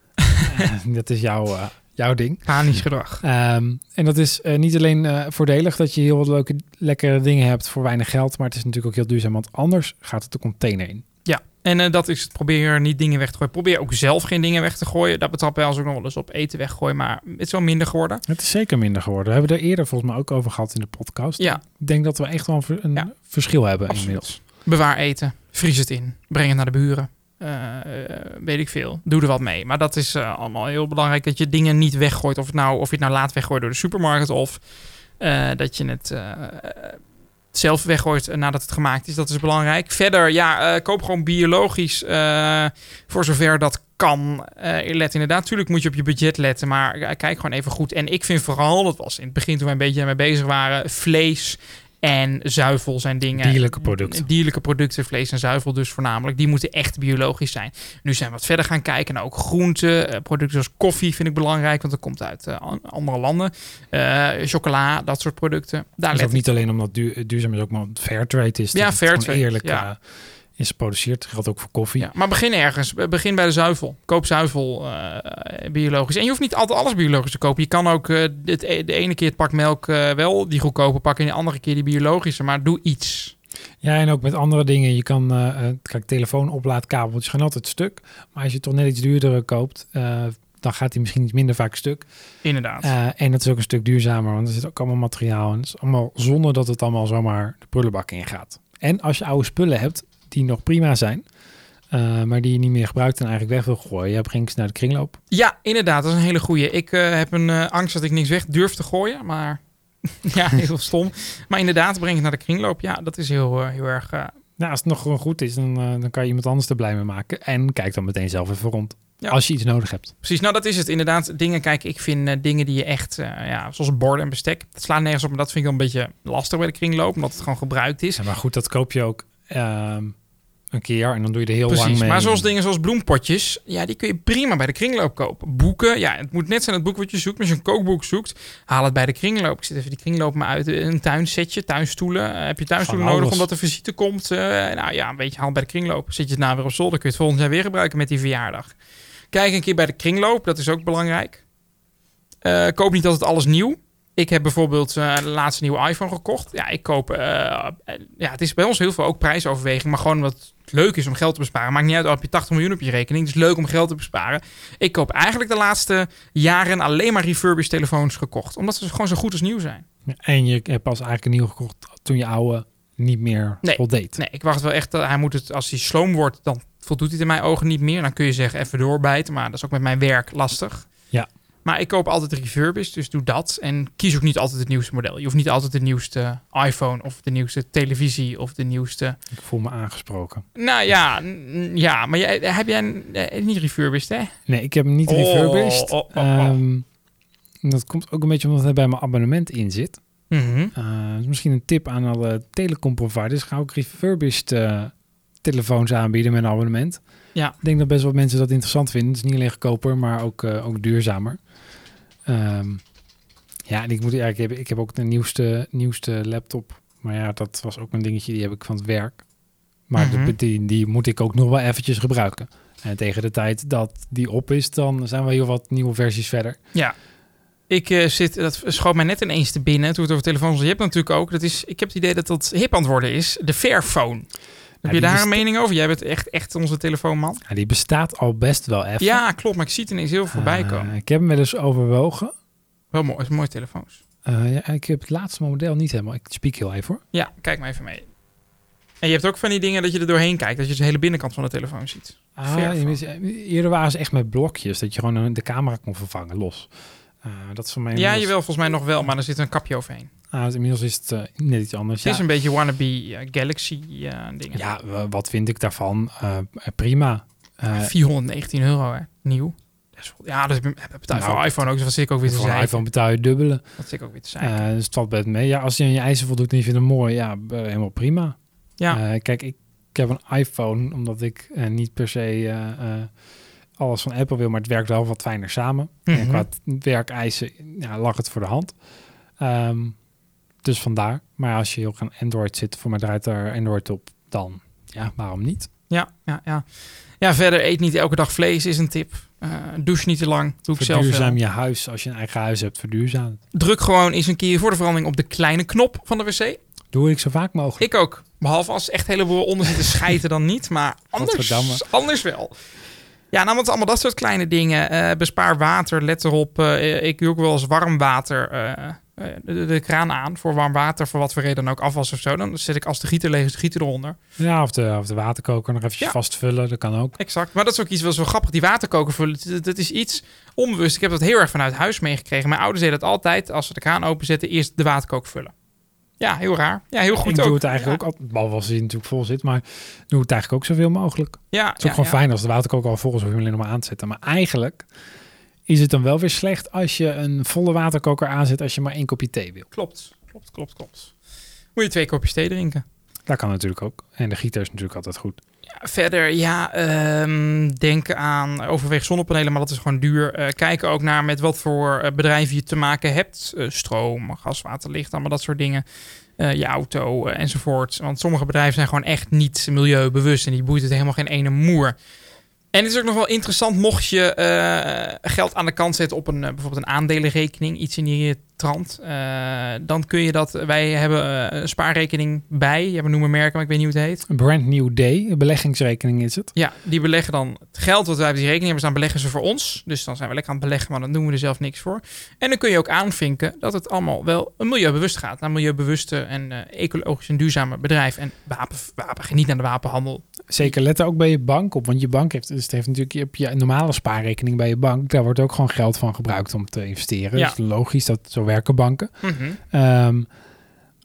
dat is jouw, jouw ding. Panisch gedrag. Ehm, en dat is eh, niet alleen eh, voordelig dat je heel wat leuke, lekkere dingen hebt voor weinig geld, maar het is natuurlijk ook heel duurzaam, want anders gaat het de container in. Ja, en eh, dat is het. Probeer niet dingen weg te gooien. Probeer ook zelf geen dingen weg te gooien. Dat betrappen wij ons ook nog wel eens op eten weggooien. Maar het is wel minder geworden. Het is zeker minder geworden. We hebben er eerder volgens mij ook over gehad in de podcast. Ja. Ik denk dat we echt wel een, ver- een Ja. verschil hebben Absoluut. inmiddels. Bewaar eten. Vries het in. Breng het naar de buren. Eh, weet ik veel. Doe er wat mee. Maar dat is eh, allemaal heel belangrijk. Dat je dingen niet weggooit. Of, het nou, of je het nou laat weggooien door de supermarkt. Of eh, dat je het zelf weggooit nadat het gemaakt is. Dat is belangrijk. Verder, ja, koop gewoon biologisch. voor zover dat kan. Let inderdaad, natuurlijk moet je op je budget letten. Maar kijk gewoon even goed. En ik vind vooral, dat was in het begin toen wij een beetje mee bezig waren. Vlees En zuivel zijn dingen. Dierlijke producten. Dierlijke producten, vlees en zuivel dus voornamelijk. Die moeten echt biologisch zijn. Nu zijn we wat verder gaan kijken naar ook groenten. eh, producten zoals koffie vind ik belangrijk, want dat komt uit eh, an- andere landen. Eh, chocola, dat soort producten. Daar is ook niet alleen omdat duur, duurzaam is, ook maar fair trade is. Ja, fair trade, eerlijk ja. Is geproduceerd. Dat geldt ook voor koffie. Ja, maar begin ergens. Begin bij de zuivel. Koop zuivel eh, biologisch. En je hoeft niet altijd alles biologisch te kopen. Je kan ook eh, dit, de ene keer het pak melk eh, wel die goedkope pakken... en de andere keer die biologische. Maar doe iets. Ja, en ook met andere dingen. Je kan, kijk, telefoon oplaadkabeltjes gaan altijd stuk. Maar als je toch net iets duurdere koopt, dan gaat die misschien iets minder vaak stuk. Inderdaad. En het is ook een stuk duurzamer, want er zit ook allemaal materiaal. En het is allemaal zonder dat het allemaal zomaar de prullenbak in gaat. En als je oude spullen hebt die nog prima zijn, eh, maar die je niet meer gebruikt en eigenlijk weg wil gooien, ja, breng ze naar de kringloop. Ja, inderdaad. Dat is een hele goeie. Ik eh, heb een eh, angst dat ik niks weg durf te gooien. Maar ja, heel stom. Maar inderdaad, breng het naar de kringloop. Ja, dat is heel, heel erg... Nou, als het nog gewoon goed is, dan, dan kan je iemand anders er blij mee maken. En kijk dan meteen zelf even rond. Ja. Als je iets nodig hebt. Precies, nou dat is het inderdaad. Dingen, kijk, ik vind dingen die je echt, ja, zoals borden en bestek, dat slaat nergens op. Maar dat vind ik wel een beetje lastig bij de kringloop, omdat het gewoon gebruikt is. Ja, maar goed, dat koop je ook ehm, een keer en dan doe je er heel lang Precies, mee. maar zoals dingen zoals bloempotjes, ja, die kun je prima bij de kringloop kopen. Boeken, ja, het moet net zijn het boek wat je zoekt. Maar als je een kookboek zoekt, haal het bij de kringloop. Ik zit even die kringloop maar uit. Een tuinsetje, tuinstoelen. Eh, heb je tuinstoelen nodig omdat er visite komt? Eh, nou ja, een beetje haal bij de kringloop. Zet je het nou weer op zolder, kun je het volgend jaar weer gebruiken met die verjaardag. Kijk een keer bij de kringloop, dat is ook belangrijk. Eh, koop niet altijd alles nieuw. Ik heb bijvoorbeeld eh, de laatste nieuwe iPhone gekocht. Ja, ik koop. eh, eh, ja, het is bij ons heel veel ook prijsoverweging. Maar gewoon het leuk is om geld te besparen. Maakt niet uit, heb je 80 miljoen op je rekening. Het is leuk om geld te besparen. Ik koop eigenlijk de laatste jaren alleen maar refurbished telefoons gekocht. Omdat ze gewoon zo goed als nieuw zijn. En je hebt pas eigenlijk een nieuw gekocht toen je oude niet meer Nee. voldeed. Nee, ik wacht wel echt. dat hij moet het, als hij sloom wordt, dan voldoet hij in mijn ogen niet meer. Dan kun je zeggen even doorbijten. Maar dat is ook met mijn werk lastig. Ja. Maar ik koop altijd refurbished, dus doe dat. En kies ook niet altijd het nieuwste model. Je hoeft niet altijd de nieuwste iPhone of de nieuwste televisie of de nieuwste... Ik voel me aangesproken. Nou ja, ja maar jij, heb jij een- eh, niet refurbished, hè? Nee, ik heb hem niet Oh, refurbished. oh, oh, oh. Ehm, dat komt ook een beetje omdat hij bij mijn abonnement in zit. Mhm. Eh, dus misschien een tip aan alle telecomproviders. Ga ook refurbished eh, telefoons aanbieden met een abonnement. Ja. Ik denk dat best wel mensen dat interessant vinden. Het is niet alleen goedkoper, maar ook, ook duurzamer. Ehm, ja, en ik moet eigenlijk hebben. Ik heb ook de nieuwste, nieuwste laptop. Maar ja, dat was ook een dingetje. Die heb ik van het werk. Maar de- Mhm. die, die moet ik ook nog wel eventjes gebruiken. En tegen de tijd dat die op is, dan zijn we heel wat nieuwe versies verder. Ja. Ik eh, zit, dat schoot mij net ineens te binnen toen het over telefoons. Je hebt natuurlijk ook, dat is, ik heb het idee dat dat hip aan het worden is, de Fairphone. Heb je daar een besta- mening over? Jij bent echt, echt onze telefoonman. Ja, die bestaat al best wel even. Ja, klopt, maar ik zie het ineens heel voorbij Eh, komen. ik heb hem wel eens overwogen. Wel mooi, het is mooie telefoons. Eh, ja, ik heb het laatste model niet helemaal. Ik spiek heel even hoor. Ja, kijk maar even mee. En je hebt ook van die dingen dat je er doorheen kijkt, dat je de hele binnenkant van de telefoon ziet. Ah, je weet- eerder waren ze echt met blokjes, dat je gewoon een- de camera kon vervangen los. Eh, dat is voor mij Ja, inmiddels- jawel, volgens mij nog wel, maar er zit een kapje overheen. Ah, dus inmiddels is het eh, net iets anders. Het is een beetje wannabe eh, Galaxy eh dingen. ja wa- wat vind ik daarvan? Prima. Eh, 419 euro, hè? Nieuw. Ja, dat betaald Nou, voor iPhone ook, dus zit ik ook weer te zijn. iPhone betaal je dubbele. Dat zit ik ook weer te zijn. Eh, dus het valt best mee. Ja, als je aan je eisen voldoet en je vindt hem mooi, ja, helemaal prima. ja, kijk, ik, ik heb een iPhone, omdat ik niet per se alles van Apple wil, maar het werkt wel wat fijner samen. En Mhm. qua werkeisen ja, lag het voor de hand. Ehm, dus vandaar. Maar als je heel aan Android zit, voor mij draait daar Android op, dan ja, waarom niet? ja, ja, ja. Ja, verder eet niet elke dag vlees is een tip. Eh douche niet te lang. Doe ik zelf. Verduurzaam je huis. Als je een eigen huis hebt, verduurzaam. het. Druk gewoon eens een keer voor de verandering op de kleine knop van de wc. Doe ik zo vaak mogelijk. Ik ook. Behalve als echt heleboel onder zitten schijten dan niet. Maar anders, anders wel. Ja, namelijk allemaal dat soort kleine dingen. Eh, bespaar water, let erop. Eh, ik doe ook wel eens warm water. eh, de, de kraan aan voor warm water. Voor wat voor reden dan ook afwas of zo. Dan zet ik als de gieter leeg is, de gieter eronder. Ja, of de, of de waterkoker nog eventjes Ja. vastvullen. Dat kan ook. Exact. Maar dat is ook iets wat zo grappig. Die waterkoker vullen, dat, dat is iets onbewust. Ik heb dat heel erg vanuit huis meegekregen. Mijn ouders deden dat altijd. Als ze de kraan openzetten, eerst de waterkoker vullen. Ja, heel raar. Ja, heel goed ik ook. doe het eigenlijk ook behalve als hij natuurlijk vol zit, maar doe het eigenlijk ook zoveel mogelijk. Ja, Het is ook ja, gewoon ja. fijn als de waterkoker al vol is, hoef je hem alleen nog maar aan te zetten. Maar eigenlijk is het dan wel weer slecht als je een volle waterkoker aanzet als je maar één kopje thee wil. Klopt, klopt, klopt, klopt. Moet je twee kopjes thee drinken. Dat kan natuurlijk ook. En de gieter is natuurlijk altijd goed. Verder, ja, ehm, denk aan overweeg zonnepanelen, maar dat is gewoon duur. Eh, kijken ook naar met wat voor eh, bedrijven je te maken hebt. Eh, stroom, gas, water, licht, allemaal dat soort dingen. Je auto enzovoort. Want sommige bedrijven zijn gewoon echt niet milieubewust en die boeit het helemaal geen ene moer. En het is ook nog wel interessant mocht je eh, geld aan de kant zetten op een, eh, bijvoorbeeld een aandelenrekening, iets in die trant. eh, dan kun je dat, wij hebben een spaarrekening bij, ja, we noemen merken, maar ik weet niet hoe het heet. Een brand new day, een beleggingsrekening is het. Ja, die beleggen dan het geld wat wij op die rekening hebben staan, beleggen ze voor ons. Dus dan zijn we lekker aan het beleggen, maar dan doen we er zelf niks voor. En dan kun je ook aanvinken dat het allemaal wel milieubewust gaat. Naar milieubewuste en ecologisch en duurzame bedrijf. En wapen, wapen, geniet aan de wapenhandel. Zeker, let ook bij je bank op. Want je bank heeft, dus het heeft natuurlijk je, je normale spaarrekening bij je bank. Daar wordt ook gewoon geld van gebruikt om te investeren. Ja. Dus logisch, dat zo werken banken. Mhm. Ehm,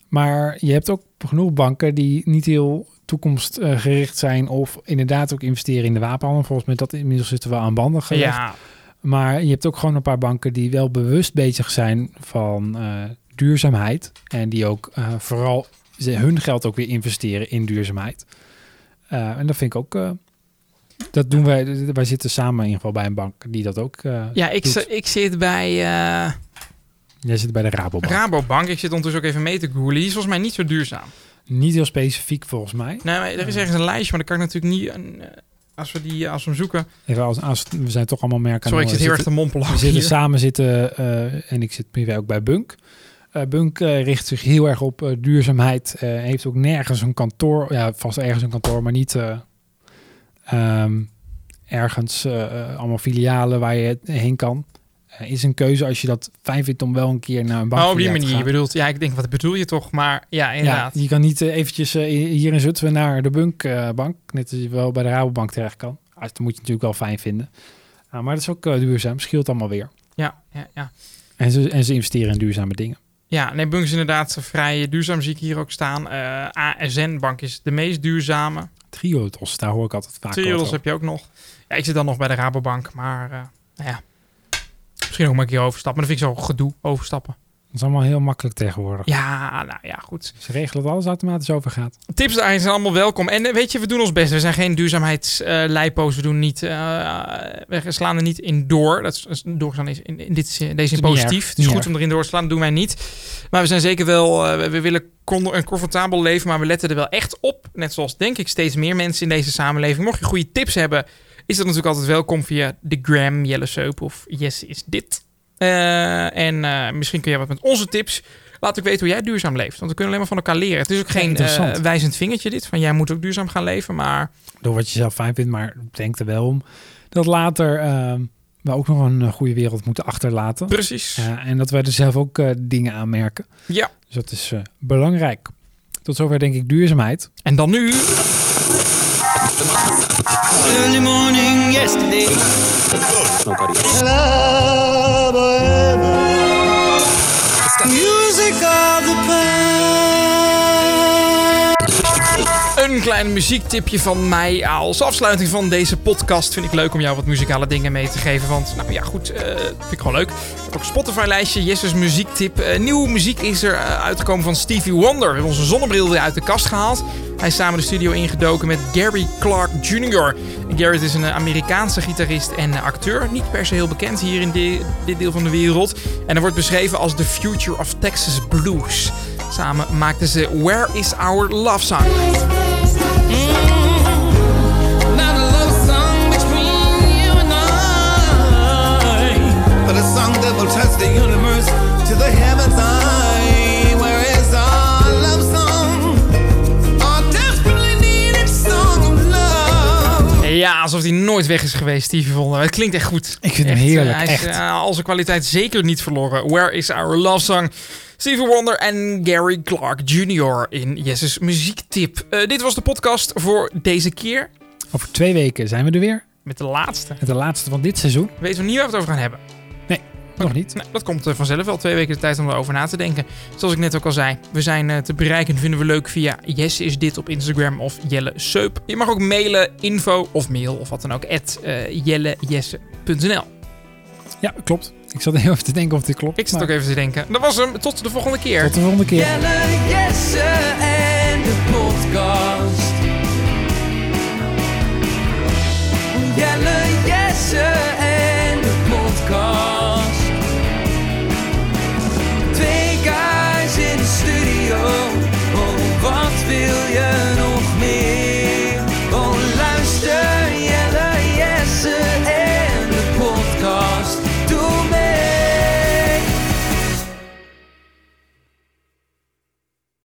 maar je hebt ook genoeg banken die niet heel toekomstgericht zijn of inderdaad ook investeren in de wapenhandel. Volgens mij dat inmiddels zitten we aan banden gelegd. Ja, Maar je hebt ook gewoon een paar banken die wel bewust bezig zijn van eh, duurzaamheid. En die ook eh, vooral hun geld ook weer investeren in duurzaamheid. Eh, en dat vind ik ook. eh, dat doen wij. Wij zitten samen in ieder geval bij een bank die dat ook. eh, ja ik, doet. ik zit bij Jij zit bij de Rabobank. Rabobank. Ik zit ondertussen ook even mee te googlen. Die is volgens mij niet zo duurzaam. Niet heel specifiek volgens mij. Nee, maar er is ergens een lijstje, maar dan kan ik natuurlijk niet... eh, als we die als we hem zoeken. Even als, als, we zijn toch allemaal merken. Sorry, ik zit heel erg te mompelen. We zitten hier. samen zitten en ik zit privé ook bij Bunk. Eh, Bunk eh, richt zich heel erg op eh, duurzaamheid. heeft ook nergens een kantoor. Ja, vast ergens een kantoor, maar niet eh, ehm, ergens allemaal filialen waar je heen kan. Is een keuze als je dat fijn vindt om wel een keer naar een bank Oh, op die te manier. Je gaan. bedoelt, ja, ik denk, wat bedoel je toch? Maar ja, Ja, inderdaad. je kan niet eventjes hier in Zutphen naar de Bunk eh, bank. Net als je wel bij de Rabobank terecht kan. Ah, dat moet je natuurlijk wel fijn vinden. Ah, maar dat is ook duurzaam. Scheelt allemaal weer. Ja, ja, ja. En ze, en ze investeren in duurzame dingen. Ja, nee, Bunk is inderdaad vrij duurzaam, zie ik hier ook staan. Eh ASN-bank is de meest duurzame. Triodos, daar hoor ik altijd vaak Triodos heb je ook nog. Ja, ik zit dan nog bij de Rabobank, maar eh, nou ja. Misschien ook maar een keer overstappen. Maar dat vind ik zo gedoe, overstappen. Dat is allemaal heel makkelijk tegenwoordig. Ja, nou ja, goed. Ze regelen dat alles automatisch overgaat. Tips daarin zijn allemaal welkom. En eh, weet je, we doen ons best. We zijn geen duurzaamheidslijpo's. we doen niet, eh, we slaan er niet in door. Dat is, dat is- in, in dit, in deze positief. Het is goed om erin door te slaan. Dat doen wij niet. Maar we zijn zeker wel, eh, we- willen een comfortabel leven. Maar we letten er wel echt op. Net zoals denk ik steeds meer mensen in deze samenleving. Mocht je goede tips hebben, is dat natuurlijk altijd welkom via de gram, Jelle Soap of Yes is dit. Eh, en eh, misschien kun je wat met onze tips. Laat ook weten hoe jij duurzaam leeft. Want we kunnen alleen maar van elkaar leren. Het is ook geen eh, wijzend vingertje dit. Van jij moet ook duurzaam gaan leven. Maar Door wat je zelf fijn vindt, maar denk er wel om dat later ehm, we ook nog een goede wereld moeten achterlaten. precies. Eh, en dat wij er zelf ook eh, dingen aan merken. Ja. Dus dat is eh, belangrijk. Tot zover denk ik duurzaamheid. En dan nu. Early morning yesterday. Music of the past. Een klein muziektipje van mij als afsluiting van deze podcast. Vind ik leuk om jou wat muzikale dingen mee te geven. Want, nou ja, goed, eh, vind ik gewoon leuk. Ik ook een Spotify-lijstje, Jesse's muziektip. Eh, nieuwe muziek is er eh, uitgekomen van Stevie Wonder. We hebben onze zonnebril weer uit de kast gehaald. Hij is samen de studio ingedoken met Gary Clark Jr. Garrett is een Amerikaanse gitarist en acteur. Niet per se heel bekend hier in di- dit deel van de wereld. En hij wordt beschreven als the future of Texas blues. Samen maakten ze Where is Our Love Song. Ja, alsof hij nooit weg is geweest, Stevie Wonder. Het klinkt echt goed. Ik vind hem Echt, heerlijk, eh, Hij is echt. al zijn kwaliteit zeker niet verloren. Where is Our Love Song? Stevie Wonder en Gary Clark Jr. in Jesse's muziektip. Eh, dit was de podcast voor deze keer. Over twee weken zijn we er weer. Met de laatste. Met de laatste van dit seizoen. Weten we niet waar we het over gaan hebben. Nog niet. Nou, dat komt eh, vanzelf wel. Twee weken de tijd om erover na te denken. Zoals ik net ook al zei. We zijn eh, te bereiken, vinden we leuk via Jesse is dit op Instagram of Jelle Seup. Je mag ook mailen, info of mail of wat dan ook. At eh, jellejesse.nl Ja, klopt. Ik zat even te denken of dit klopt. Ik zat ook even te denken. Dat was hem. Tot de volgende keer. Tot de volgende keer. Jelle, Jesse en de podcast.